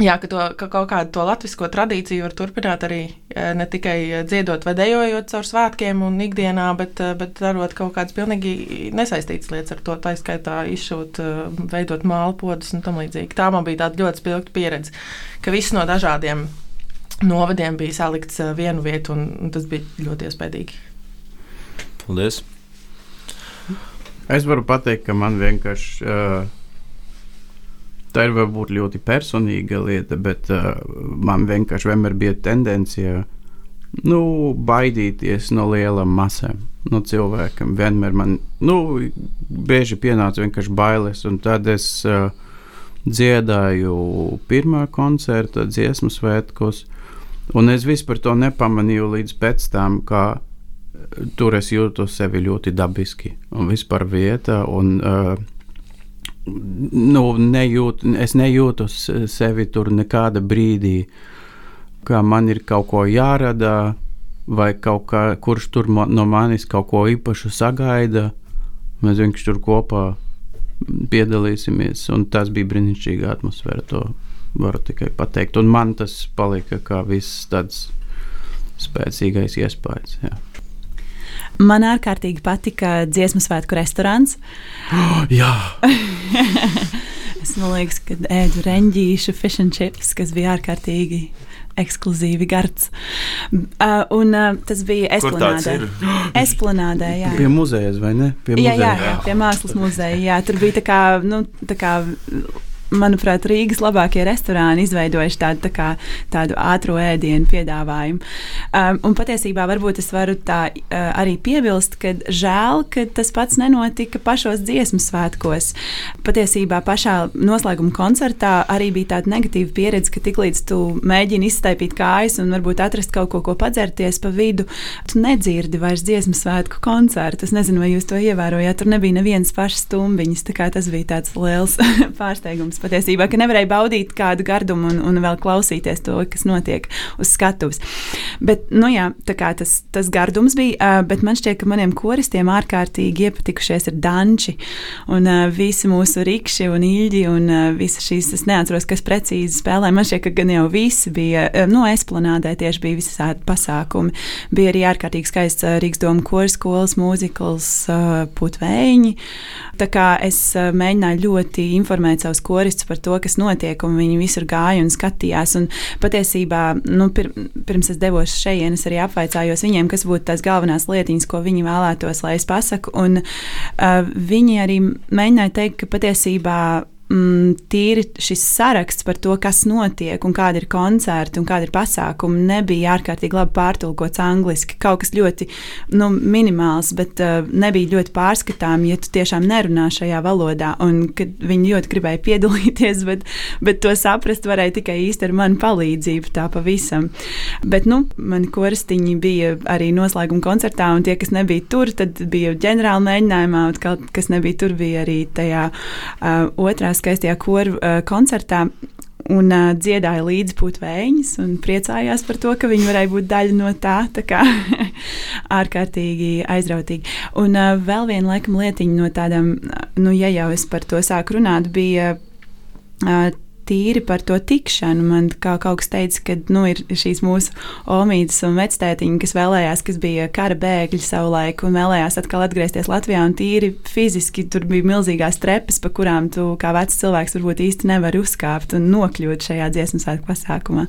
Jā, ka, to, ka kaut kādu to latviešu tradīciju var turpināt arī e, ne tikai dziedot vai dejojot caur svētkiem un ikdienā, bet, e, bet darot kaut kādas pilnīgi nesaistītas lietas ar to. Tā skaitā izšūt, e, veidot mālu podus un tam līdzīgi. Tā man bija tāda ļoti spilgta pieredze, ka viss no dažādiem novadiem bija salikts vienu vietu, un, un tas bija ļoti iespaidīgi. Paldies! Es varu pateikt, ka man vienkārši. Uh, Tā ir varbūt ļoti personīga lieta, bet uh, man vienkārši vienmēr bija tendence nu, baidīties no lielām masām, no cilvēkiem. Vienmēr man nu, bieži pienāca vienkārši bailes, un tad es uh, dziedāju pirmā koncerta dziesmu svētkos, un es vispār to nepamanīju līdz pēc tam, kā tur es jūtu sevi ļoti dabiski un vispār vieta. Un, uh, nu, nejūt, es nejūtu sevi tur nekāda brīdī, ka man ir kaut ko jārada, vai kaut kā, kurš tur no manis kaut ko īpašu sagaida. Mēs vienkārši tur kopā piedalīsimies, un tas bija brīnišķīga atmosfēra. To varu tikai pateikt. Un man tas palika kā viss tāds spēcīgais iespējas. Jā. Man ārkārtīgi patika dziesmu svētku restorāns. Oh, jā! es domāju, ka ēdu reņģīšu fish and chips, kas bija ārkārtīgi ekskluzīvi gards. Uh, un uh, tas bija Esplanādē. Esplanādē, jā. Pie muzeja, vai ne? Pie muzeja. Jā, jā, jā, pie mākslas muzeja. Jā, tur bija tā kā, nu, tā kā manuprāt, Rīgas labākie restorāni izveidojuši tādu, tā kā, tādu ātrā ēdienu piedāvājumu. Um, un patiesībā varbūt es varu tā uh, arī piebilst, ka žēl, ka tas pats nenotika pašos dziesmu svētkos. Patiesībā pašā noslēguma koncertā arī bija tāda negatīva pieredze, ka tiklīdz tu mēģini izstaipīt kājas un varbūt atrast kaut ko, ko padzerties pa vidu, tu nedzirdi vairs dziesmu svētku koncertu. Es nezinu, vai jūs to ievērojāt. Tur nebija nevienas pašas stumbiņas. Tas bija tāds liels pārsteigums patiesībā, ka nevarēja baudīt kādu gardumu un, un vēl klausīties to, kas notiek uz skatuves. Bet, nu jā, tas, tas gardums bija, bet man šķiet, ka maniem koristiem ārkārtīgi iepatikušies ir danči un visi mūsu rikši un īļi un visas šīs, es neatceros, kas precīzi spēlē. Man šķiet, ka gan jau visi bija, no esplanādē tieši bija visādi pasākumi. Bija arī ārkārtīgi skaists Rīgas doma koris skolas mūzikls putvēņi. Tā kā es mēģināju ļoti informēt savus koris turistus par to, kas notiek, un viņi visur gāja un skatījās. Un patiesībā, nu, pir, pirms es devos šeit, es arī apvaicājos viņiem, kas būtu tās galvenās lietiņas, ko viņi vēlētos, lai es pasaku. Un uh, viņi arī mēģināja teikt, ka patiesībā mm, tīri šis saraksts par to, kas notiek un kādi ir koncerti un kādi ir pasākumi, nebija ārkārtīgi labi pārtulkots angliski. Kaut kas ļoti nu, minimāls, bet uh, nebija ļoti pārskatām, ja tu tiešām nerunā šajā valodā. Un viņi ļoti gribēja piedalīties, bet, bet to saprast varēja tikai īsti ar manu palīdzību, tā pavisam. Bet nu, mani koristiņi bija arī noslēguma koncertā, un tie, kas nebija tur, tad bija ģenerāla mēģinājumā, un kas nebija tur, bija arī tajā uh, otrā skaistajā koru uh, koncertā. Un uh, dziedāja līdzi putekļus, un priecājās par to, ka viņi varēja būt daļa no tā. Tā kā ārkārtīgi aizrautīgi. Un uh, vēl viena laikam lietiņa no tādām, nu, ja jau es par to sāku runāt, bija uh, tīri par to tikšanu. Man kā kaut kas teica, ka nu, ir šīs mūsu omīdas un vectētiņi, kas vēlējās, kas bija kara bēgļi savulaik un vēlējās atkal atgriezties Latvijā. Un tīri fiziski tur bija milzīgās trepas, pa kurām tu kā vecs cilvēks varbūt īsti nevar uzkāpt un nokļūt šajā dziesmu svētku pasākumā.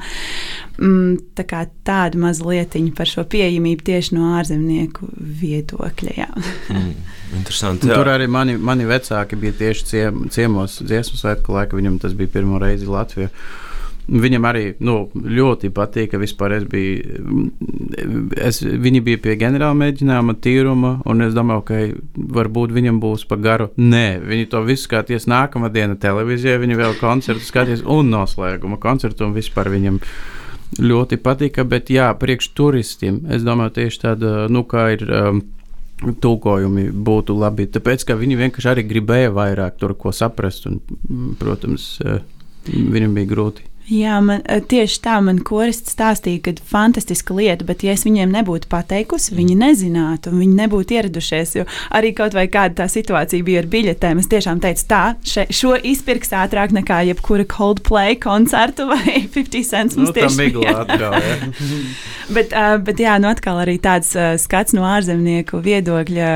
Mm, tā kā tāda maza lietiņa par šo pieejamību tieši no ārzemnieku viedokļa. mm, interesanti. Jā. Tur arī mani, mani vecāki bija tieši ciem, ciemos dziesmu svētku laikā. Viņam tas bija pirmo reizi Latvijā. Viņam arī nu, ļoti patīk, ka vispār es biju. Es, viņi bija pie ģenerāla mēģinājuma, tīruma, un es domāju, ka varbūt viņam būs pa garu. Nē, viņi to visu skatījās nākamā diena televīzijā, viņi vēl koncertu skatījās un noslēguma koncertu, un vispār viņam ļoti patika. Bet, jā, priekš turistiem, es domāju, tieši tāda, nu, kā ir. Um, Tūkojumi būtu labi, tāpēc ka viņi vienkārši arī gribēja vairāk tur ko saprast. Un, protams, uh, viņam bija grūti. Jā, man, eh, tieši tā man korists stāstīja, ka fantastiska lieta, bet ja es viņiem nebūtu pateikusi, viņi nezinātu, un viņi nebūtu ieradušies. Jo arī kaut vai kāda tā situācija bija ar biļetēm, es tiešām teicu, tā, še, šo izpirks ātrāk nekā jebkura Coldplay koncertu vai 50 cents. Nu, tam bija atgāja. bet, uh, bet jā, nu atkal arī tāds uh, skats no ārzemnieku viedokļa,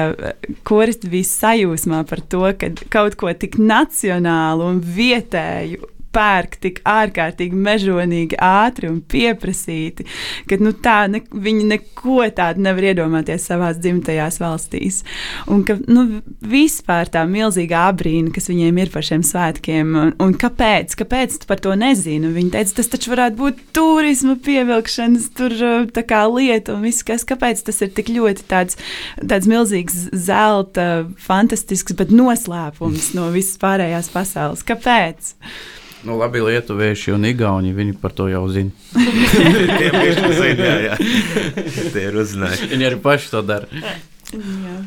korists bija sajūsmā par to, ka kaut ko tik nacionālu un vietēju pērk tik ārkārtīgi mežonīgi, ātri un pieprasīti, ka nu, tā, ne, viņi neko tādu nevar iedomāties savā dzimtajās valstīs. Un ka nu, vispār tā milzīgā abrīna, kas viņiem ir par šiem svētkiem, un, un kāpēc, kāpēc par to nezini? Viņi teica, tas taču varētu būt turisma pievilkšanas tur, kā, lieta, un viss, kas, kāpēc tas ir tik ļoti tāds, tāds milzīgs zelta, fantastisks, bet noslēpums no visas pārējās pasaules. Kāpēc? Nu, labi, lietuvieši un igauni viņi par to jau zina. Tie ir jā. Tie ir uzzinājuši. Viņi arī paši to dara. Jā.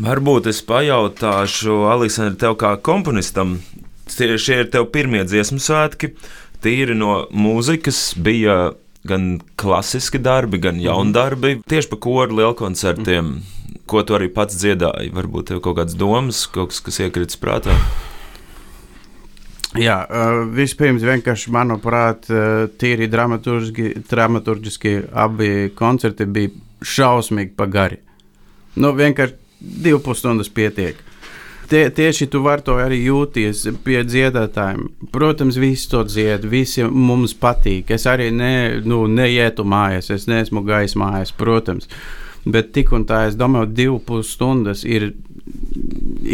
Varbūt es pajautāšu, Aleksandra, tev kā komponistam, tie, šie ir tev pirmie dziesmu svētki. Tīri no mūzikas bija gan klasiski darbi, gan jauni darbi. Tieši par koru lielkoncertiem, ko tu arī pats dziedāji. Varbūt tev kaut kādas domas, kaut kas, kas iekrits prātā. Jā, uh, vispirms, vienkārši, manuprāt, uh, tīri dramaturgiski, dramaturgiski abi koncerti bija šausmīgi pagari. Nu, vienkārši divas pusstundas pietiek. Tie, tieši tu vari to arī jūties pie dziedātājiem. Protams, visi to dzied, visi mums patīk. Es arī ne, nu, neietu mājās, es neesmu gājis mājās, protams. Bet tik un tā, es domāju, divas pusstundas ir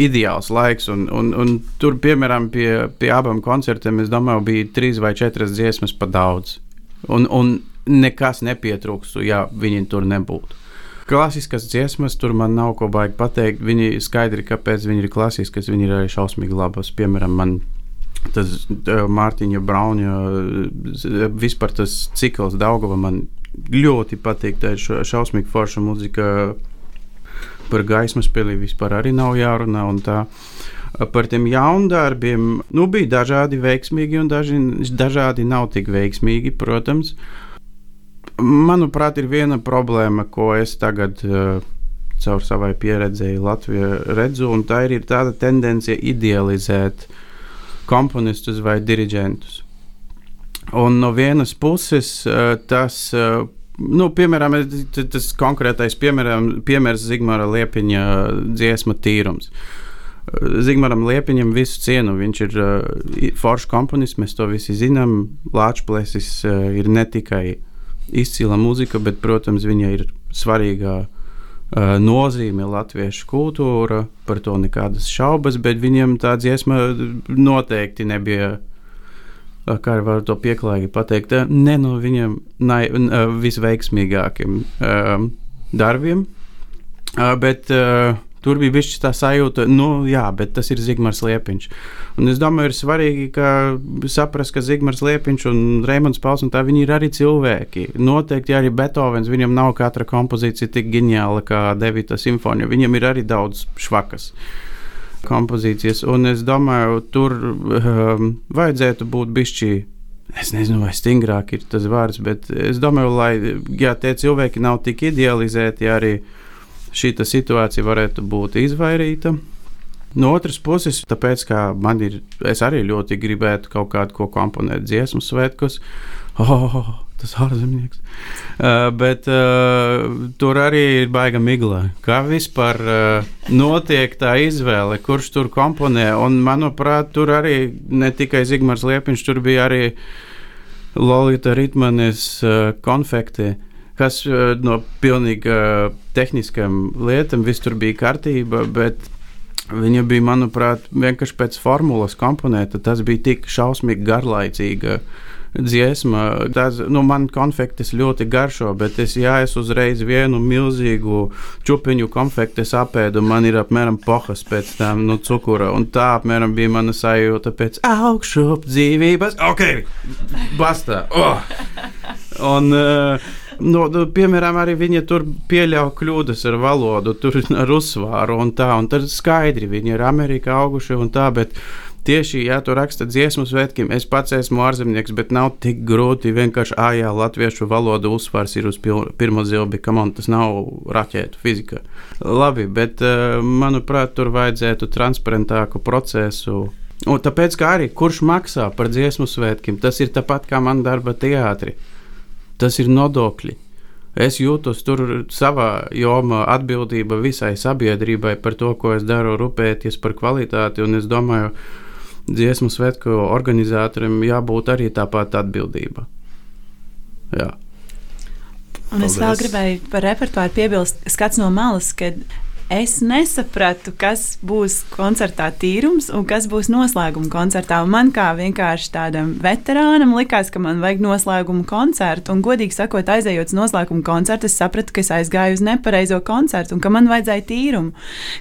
ideāls laiks. Un, un, un tur, piemēram, pie, pie abiem koncertiem, es domāju, bija trīs vai četras dziesmas pa daudz. Un, un nekas nepietrūkstu, ja viņi tur nebūtu. Klasiskas dziesmas, tur man nav ko baigi pateikt. Viņi skaidri, kāpēc viņi ir klasiskas, viņi ir arī šausmīgi labas. Piemēram, man tas Mārtiņa Braunja, vispār tas cikls Daugava man ļoti patīk. Tā ir šausmīgi forša muzika par gaismas pili vispār arī nav jārunā. Par tiem jaundarbiem nu, bija dažādi veiksmīgi un daži, dažādi nav tik veiksmīgi, protams. Manuprāt, ir viena problēma, ko es tagad uh, caur savai pieredzēji Latvijā redzu, un tā ir tāda tendence idealizēt komponistus vai diriģentus. Un no vienas puses uh, tas uh, nu, piemēram, tas konkrētais piemēram, piemērs Zigmāra Liepiņa dziesma tīrums. Zigmaram Liepiņam visu cienu. Viņš ir uh, foršs komponists, mēs to visi zinām. Lāčplēsis uh, ir ne tikai izcila mūzika, bet, protams, viņa ir svarīga uh, nozīme latviešu kultūra, par to nekādas šaubas, bet viņiem tā dziesma noteikti nebija. Kā var to pieklājīgi pateikt, ne no viņiem nai, visveiksmīgākiem uh, darbiem, uh, bet uh, Tur bija bijis tā sajūta, nu, jā, bet tas ir Zigmārs Liepiņš. Un es domāju, ir svarīgi ka saprast, ka Zigmārs Liepiņš un Reimons Pauls un tā viņi ir arī cilvēki. Noteikti arī Beethovens, viņam nav katra kompozīcija tik ģeniāla kā Devita simfonija. Viņam ir arī daudz švakas kompozīcijas, un es domāju, tur um, vajadzētu būt bišķi Es nezinu, vai stingrāk ir tas vārds, bet es domāju, lai ja tie cilvēki nav tik idealizēti, arī šī situācija varētu būt izvairīta. No otras puses, tāpēc, ka man ir, es arī ļoti gribētu kaut kādu ko komponēt dziesmu svētkos. Oh, tas ārzemnieks. Uh, bet uh, tur arī ir baiga migla. Kā vispār uh, notiek tā izvēle, kurš tur komponē? Un, manuprāt, tur arī ne tikai Zigmārs Liepiņš, tur bija arī Lolita Ritmanes uh, konfekti. Uh, kas eh, no pilnīgi eh, tehniskām lietām viss tur bija kārtība, bet viņa bija, manuprāt, vienkārši pēc formulas komponēta. Tas bija tik šausmīgi garlaicīga. Dziesma, tas nu, man konfektes ļoti garšo, bet es, ja es uzreiz vienu milzīgu čūpiņu konfekti apēdu, man ir apmēram pohas pēc tam no nu, cukura. Un tā apmēram bija mana sajūta pēc augšup dzīvības. Ok, basta! Oh! Un, uh, No, nu, piemēram, arī viņi tur pieļauj kļūdas ar valodu, tur ar uzsvaru un tā. Un tad skaidri viņi ir Amerikā auguši un tā. Tieši, ja tu raksta dziesmu svētkiem, es pats esmu ārzemnieks, bet nav tik grūti vienkārši ājā latviešu valodu uzsvars ir uz pirmo zilbi, ka man tas nav raķētu fizika. Labi, bet eh, manuprāt, tur vajadzētu transparentāku procesu. Un tāpēc, kā arī kurš maksā par dziesmu svētkiem, tas ir tāpat kā man darba teātris tas ir nodokļi. Es jūtos tur savā jomā atbildība visai sabiedrībai par to, ko es daru, rūpēties par kvalitāti. Un es domāju, dziesmu svētku organizatoriem jābūt arī tāpat atbildība. Jā. Un es Paldies. vēl gribēju par repertuāru piebilst, skats no malas, kad es nesapratu, kas būs koncertā tīrums un kas būs noslēguma koncertā. Un man kā vienkārši tādam veterānam likās, ka man vajag noslēguma koncertu. Un, godīgi sakot, aizejot uz noslēguma koncertu, es sapratu, ka es aizgāju uz nepareizo koncertu un ka man vajadzēja tīrumu.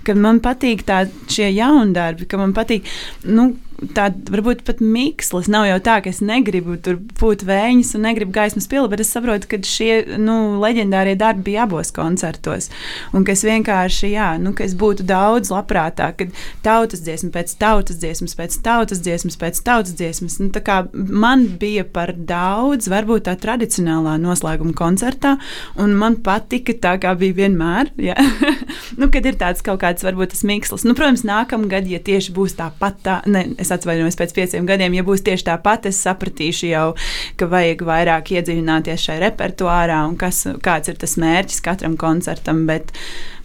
Ka man patīk tā, šie jaundarbi, ka man patīk. Nu, tāda varbūt pat mikslis. Nav jau tā, ka es negribu tur būt vējas un negribu gaismas pili, bet es saprotu, ka šie nu, leģendārie darbi bija abos koncertos. Un ka es vienkārši, jā, nu, ka es būtu daudz labprātāk, kad tautas dziesma pēc tautas dziesmas, pēc tautas dziesmas, pēc tautas dziesmas. Nu, man bija par daudz, varbūt tā tradicionālā noslēguma koncertā, un man patika tā, kā bija vienmēr. nu, kad ir tāds kaut kāds, varbūt tas mikslis. Nu, protams, nākamgad, ja tieši būs tāpat tā, ne, es atvainojos pēc pieciem gadiem, ja būs tieši tāpat, es sapratīšu jau, ka vajag vairāk iedziļināties šajā repertuārā un kas, kāds ir tas mērķis katram koncertam. Bet,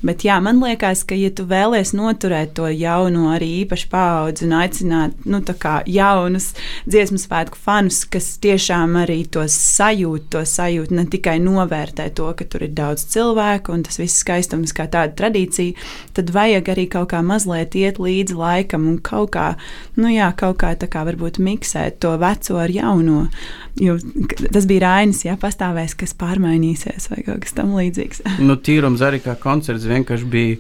Bet jā, man liekas, ka, ja tu vēlies noturēt to jauno, arī īpaši paudzi un aicināt nu, jaunus dziesmu svētku fanus, kas tiešām arī to sajūt, to sajūt, ne tikai novērtē to, ka tur ir daudz cilvēku un tas viss skaistums kā tāda tradīcija, tad vajag arī kaut kā mazliet iet līdzi laikam un kaut kā, nu jā, kaut kā tā kā varbūt miksēt to veco ar jauno. Jo tas bija Rainis, ja pastāvēs, kas pārmainīsies vai kaut kas tamlīdzīgs. nu, tīrums arī kā koncerts vienkārši bija.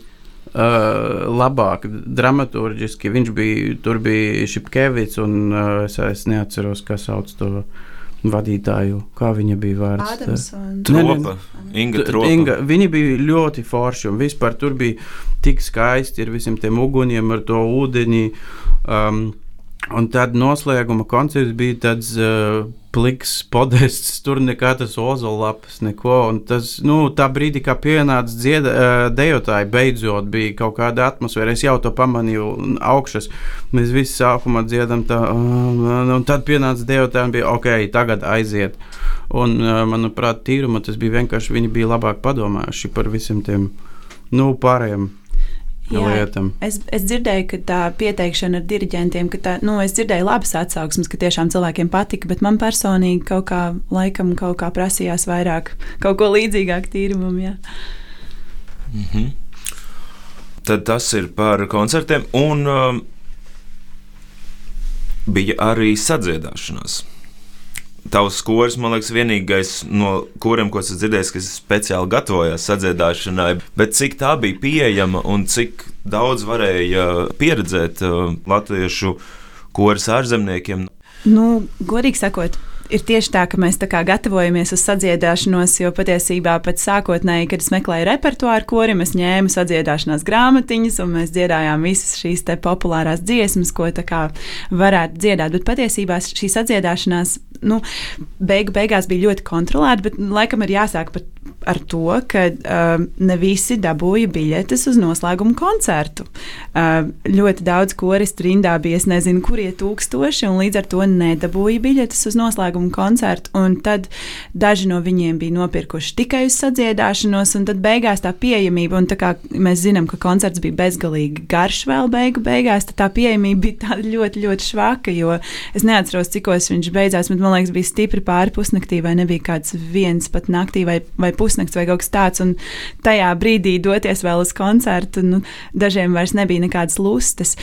Uh, labāk, dramaturgiski. Viņš bija, tur bija Šepkevits, un uh, es, es neatceros, kas sauc to vadītāju. Kā viņa bija vārds? Tropa. Inga Tropa. Inga, viņi bija ļoti forši, un vispār tur bija tik skaisti ar visiem tiem uguniem, ar to ūdeni. Um, Un tad noslēguma koncerts bija tāds uh, pliks podests, tur nekā tas ozolaps, neko. Un tas, nu, tā brīdī, kā pienāca dzieda, uh, dejotāji, beidzot bija kaut kāda atmosfēra. Es jau to pamanīju augšas. Mēs visi sākumā dziedam tā, uh, un tad pienāca dejotāji un bija ok, tagad aiziet. Un, uh, manuprāt, tīruma tas bija vienkārši, viņi bija labāk padomājuši par visiem tiem, nu, pārējiem lietām. Es, es dzirdēju, ka tā pieteikšana ar diriģentiem, ka tā, nu, es dzirdēju labas atsauksmes, ka tiešām cilvēkiem patika, bet man personīgi kaut kā, laikam, kaut kā prasījās vairāk, kaut ko līdzīgāk tīrumam. Jā. Mhm. Tad tas ir par koncertiem, un um, bija arī sadziedāšanās. Tavs skors, man liekas, vienīgais no kuriem, ko es dzirdēju, kas speciāli gatavojās sadziedāšanai, bet cik tā bija pieejama un cik daudz varēja pieredzēt uh, latviešu koris ārzemniekiem. Nu, godīgi sakot, ir tieši tā, ka mēs tā kā gatavojamies uz sadziedāšanos, jo patiesībā pēc sākotnēji, kad es meklēju repertuāru korim, es ņēmu sadziedāšanās grāmatiņas, un mēs dziedājām visas šīs populārās dziesmas, ko varētu dziedāt. Bet patiesībā šī sadziedāšanās nu, beigu, beigās bija ļoti kontrolēta, bet laikam ir jāsāk pat ar to, ka uh, ne visi dabūja biļetes uz noslēguma koncertu. Uh, ļoti daudz koristu rindā bija, es nezinu, kurie tūkstoši, un līdz ar to nedabūja biļetes uz noslēguma koncertu. Tad daži no viņiem bija nopirkuši tikai uz sadziedāšanos, un tad beigās tā pieejamība, un tā kā mēs zinām, ka koncerts bija bezgalīgi garš vēl beigu beigās, tad tā pieejamība bija ļoti, ļoti švaka, jo es neatceros, cikos viņš beidzās, bet man liekas, bija stipri pāri pusnaktī, vai nebija kāds viens pat naktī vai, vai pusnaktī pusnakts vai kaut kas tāds. Un tajā brīdī doties vēl uz koncertu, nu, dažiem vairs nebija nekādas lustas.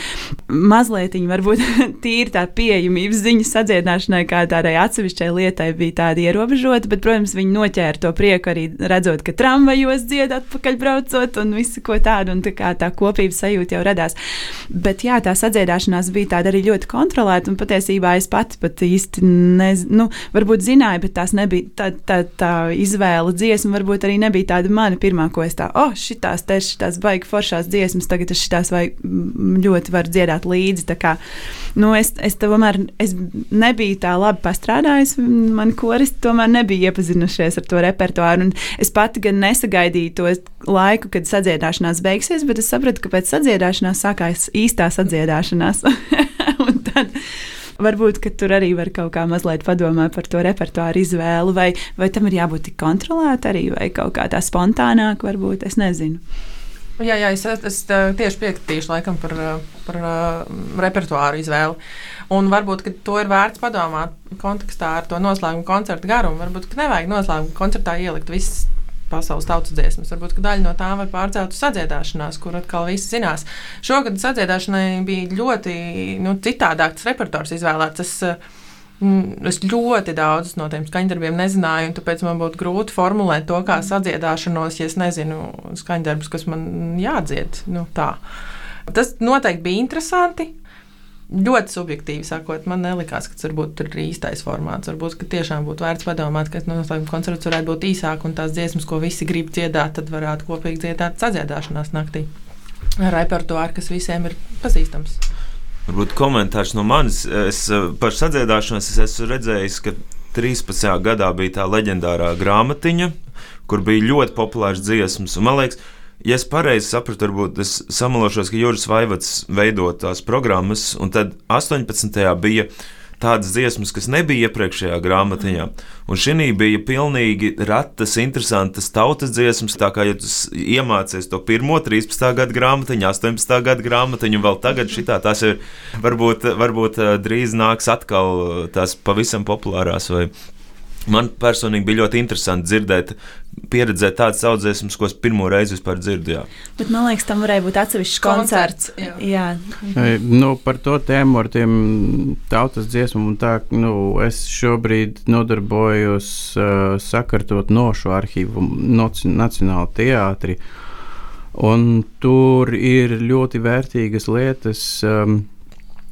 Mazliet viņa varbūt tīri tā pieejamības ziņa sadziedināšanai, kā tādai atsevišķai lietai, bija tāda ierobežota, bet, protams, viņi noķēra to prieku arī redzot, ka tramvajos dzied atpakaļ braucot un visu ko tādu, un tā, kā, tā kopības sajūta jau radās. Bet jā, tā sadziedāšanās bija tāda arī ļoti kontrolēta, un patiesībā es pati pat īsti nezinu, nu, varbūt zināju, bet tās nebija tā, tā, tā izvēle dziesma varbūt arī nebija tāda mana pirmā, ko es tā, oh, šitās te šitās baigi foršās dziesmas, tagad es šitās vai ļoti varu dziedāt līdzi. Tā kā, nu, es, es tomēr es nebiju tā labi pastrādājis, man koristi tomēr nebija iepazinušies ar to repertuāru, un es pati gan nesagaidīju to laiku, kad sadziedāšanās beigsies, bet es sapratu, ka pēc sadziedāšanās sākās īstā sadziedāšanās. un tad, varbūt tur arī var kaut kā mazliet padomāt par to repertuāru izvēli, vai, vai tam ir jābūt tik kontrolētam arī, vai kaut kā tā spontānāk, varbūt es nezinu. Jā, jā es, es tieši piekritīšu laikam par, par repertuāru izvēli. Un varbūt to ir vērts padomāt kontekstā ar to noslēguma koncerta garumu. Varbūt nevajag noslēguma koncertā ielikt visas pasaules tautas dziesmas. Varbūt daļa no tām var pārcelt uz sadziedāšanās, kur atkal visi zinās. Šogad sadziedāšanai bija ļoti nu, citādāks repertuārs izvēlēts. Es, mm, Es ļoti daudzus no tiem skaņdarbiem nezināju, un tāpēc man būtu grūti formulēt to kā sadziedāšanos, ja es nezinu skaņdarbus, kas man jādzied. Nu, tā. Tas noteikti bija interesanti ļoti subjektīvi sakot, man nelikās, ka tas varbūt ir īstais formāts. Varbūt tiešām būtu vērts padomāt, ka noslēguma koncerts varētu būt īsāk, un tās dziesmas, ko visi grib dziedāt, tad varētu kopīgi dziedāt sadziedāšanās naktī. Repertuārs, kas visiem ir pazīstams. Varbūt komentārs no manis. Es eh, par sadziedāšanos es esmu redzējis, ka 13. gadā bija tā leģendārā grāmatiņa, kur bija ļoti populārs dziesmas. Man liekas, Ja es pareizi sapratu, varbūt es samalošos, ka Juris Vaivats veido tās programmas, un tad 18. bija tādas dziesmas, kas nebija iepriekšējā grāmatiņā. Un šī bija pilnīgi ratas, interesantas tautas dziesmas. Tā kā ja tu iemācies to pirmo 13. gada grāmatiņu, 18. gada grāmatiņu, un vēl tagad šitā, tās ir varbūt, varbūt eh, drīz nāks atkal tās pavisam populārās vai Man personīgi bija ļoti interesanti dzirdēt, pieredzēt tādas audzēsmas, ko es pirmo reizi vispār dzirdēju. Bet man liekas, tam varēja būt atsevišķs koncerts. koncerts jā. jā. Nu, par to tēmu ar tiem tautas dziesmām un tā, nu, es šobrīd nodarbojos uh, sakartot nošu arhīvu Nacionāla teātri. Un tur ir ļoti vērtīgas lietas. Um,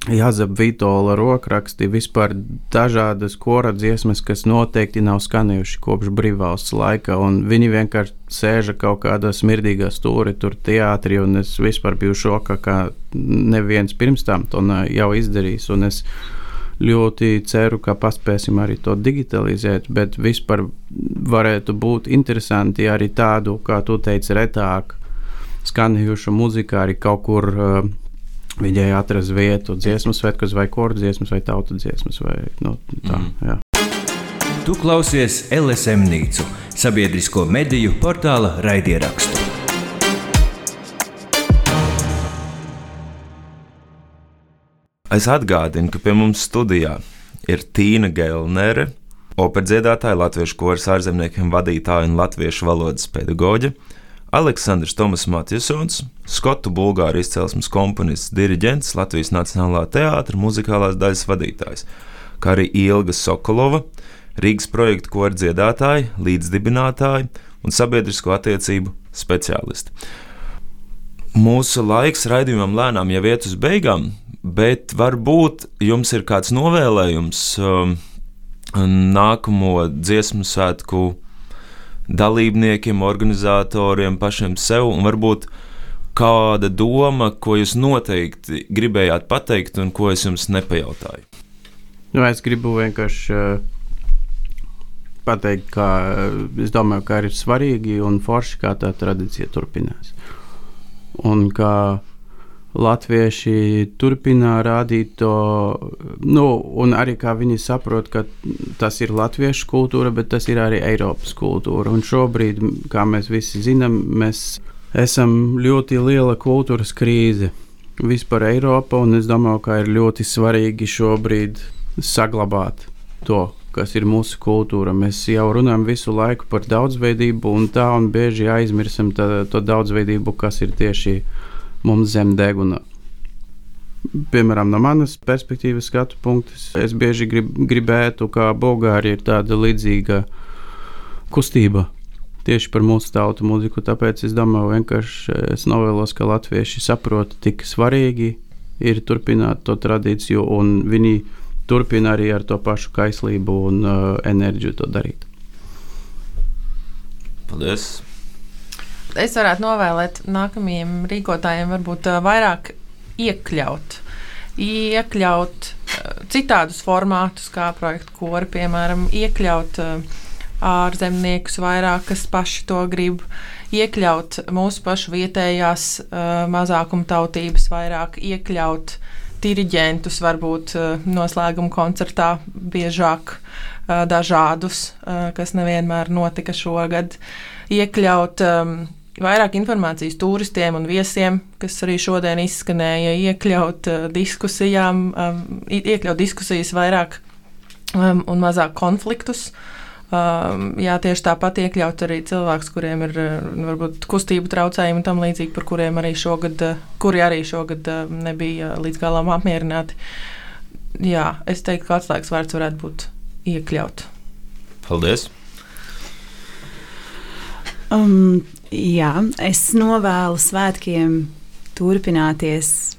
Jāzep Vitola rokraksti, vispār dažādas kora dziesmas, kas noteikti nav skanējuši kopš brīvvalsts laika, un viņi vienkārši sēža kaut kādā smirdīgā stūrī tur teātrī, un es vispār biju šokā, ka neviens pirms tam to jau izdarījis, un es ļoti ceru, ka paspēsim arī to digitalizēt, bet vispār varētu būt interesanti arī tādu, kā tu teici, retāk skanējušu muziku arī kaut kur uh, Viņai atrast vietu dziesmu svētkos, vai kordu dziesmas, vai tautu dziesmas. Vai, nu, tā, mm. Jā. Tu klausies LSM Nīcu, sabiedrisko mediju portāla raidierakstu. Es atgādinu, ka pie mums studijā ir Tīna Gelnere, operdziedātāja, latviešu koras ārzemniekiem vadītāja un latviešu valodas pedagoģe, Aleksandrs Tomas Matjasons, skotu bulgāru izcelsmes komponists, diriģents, Latvijas Nacionālā teātra muzikālās daļas vadītājs, kā arī Ilga Sokolova, Rīgas projektu kora dziedātāja, līdzdibinātāja un sabiedrisko attiecību speciālisti. Mūsu laiks raidījumam lēnām jau iet uz beigām, bet varbūt jums ir kāds novēlējums um, nākamo dziesmu svētku dalībniekiem, organizatoriem, pašiem sev, un varbūt kāda doma, ko jūs noteikti gribējāt pateikt, un ko es jums nepajautāju? Nu, es gribu vienkārši uh, pateikt, ka uh, es domāju, ka ir svarīgi un forši, kā tā tradīcija turpinās. Un kā latvieši turpina rādīt to, nu, un arī kā viņi saprot, ka tas ir latviešu kultūra, bet tas ir arī Eiropas kultūra. Un šobrīd, kā mēs visi zinām, mēs esam ļoti liela kultūras krīze vispār Eiropā, un es domāju, ka ir ļoti svarīgi šobrīd saglabāt to, kas ir mūsu kultūra. Mēs jau runājam visu laiku par daudzveidību, un tā un bieži aizmirstam to daudzveidību, kas ir tieši mums zem deguna. Piemēram, no manas perspektīvas, skatu punkts, es bieži grib, gribētu, ka Bulgārija ir tāda līdzīga kustība tieši par mūsu tautu mūziku. Tāpēc es domāju, vienkārši es novēlos, ka latvieši saprot, cik svarīgi ir turpināt to tradīciju, un viņi turpina arī ar to pašu kaislību un uh, enerģiju to darīt. Paldies! Es varētu novēlēt nākamajiem rīkotājiem varbūt vairāk iekļaut. Iekļaut citādus formātus, kā projekta kori, piemēram, iekļaut ārzemniekus vairāk, kas paši to grib, iekļaut mūsu pašu vietējās mazākumtautības vairāk, iekļaut diriģentus, varbūt noslēguma koncertā biežāk dažādus, kas nevienmēr notika šogad, iekļaut um, vairāk informācijas turistiem un viesiem, kas arī šodien izskanēja, iekļaut uh, diskusijām, um, iekļaut diskusijas vairāk um, un mazāk konfliktus. Um, jā, tieši tāpat iekļaut arī cilvēkus, kuriem ir uh, varbūt kustību traucējumi un tam līdzīgi, par kuriem arī šogad, uh, kuri arī šogad nebija līdz galam apmierināti. Jā, es teiktu, ka atslēgas vārds varētu būt iekļaut. Paldies! Um, jā, es novēlu svētkiem turpināties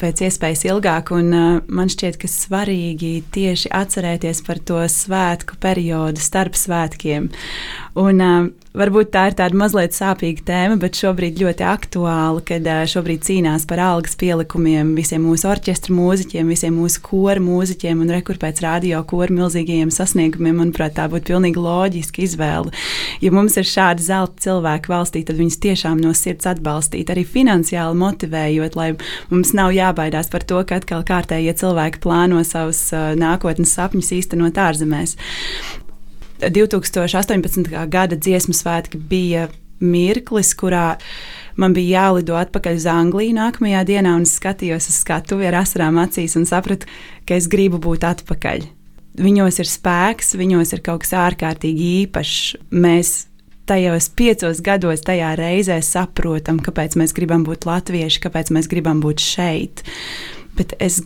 pēc iespējas ilgāk, un uh, man šķiet, ka svarīgi tieši atcerēties par to svētku periodu starp svētkiem. Un, uh, varbūt tā ir tāda mazliet sāpīga tēma, bet šobrīd ļoti aktuāla, kad šobrīd cīnās par algas pielikumiem visiem mūsu orķestra mūziķiem, visiem mūsu kora mūziķiem un rekur pēc radio kora milzīgajiem sasniegumiem. Manuprāt, tā būtu pilnīgi loģiska izvēle. Ja mums ir šādi zelta cilvēki valstī, tad viņus tiešām no sirds atbalstīt, arī finansiāli motivējot, lai mums nav jābaidās par to, ka atkal kārtējie cilvēki plāno savus uh, nākotnes sapņus īstenot ārzemēs. 2018. gada dziesmu svētki bija mirklis, kurā man bija jālido atpakaļ uz Angliju nākamajā dienā, un es skatījos uz skatuvi ar asarām acīs un sapratu, ka es gribu būt atpakaļ. Viņos ir spēks, viņos ir kaut kas ārkārtīgi īpašs. Mēs tajos piecos gados, tajā reizē saprotam, kāpēc mēs gribam būt latvieši, kāpēc mēs gribam būt šeit. Bet es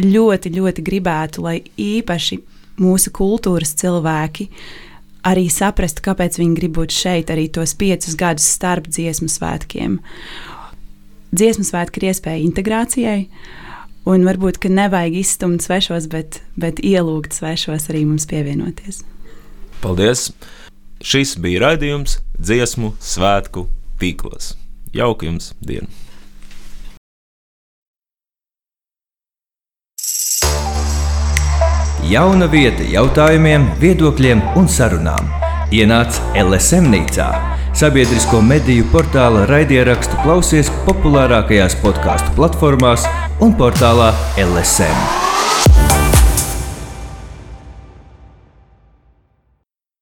ļoti, ļoti gribētu, lai īpaši mūsu kultūras cilvēki arī saprastu, kāpēc viņi grib būt šeit arī tos piecus gadus starp dziesmu svētkiem. Dziesmu svētki ir iespēja integrācijai, un varbūt nevajag izstumt svešos, bet, bet ielūgt svešos arī mums pievienoties. Paldies! Šis bija raidījums dziesmu svētku tīklos. Jauka jums diena! Jauna vieta jautājumiem, viedokļiem un sarunām. Ienāc LSM nīcā, sabiedrisko mediju portāla raidierakstu klausies populārākajās podkāstu platformās un portālā LSM.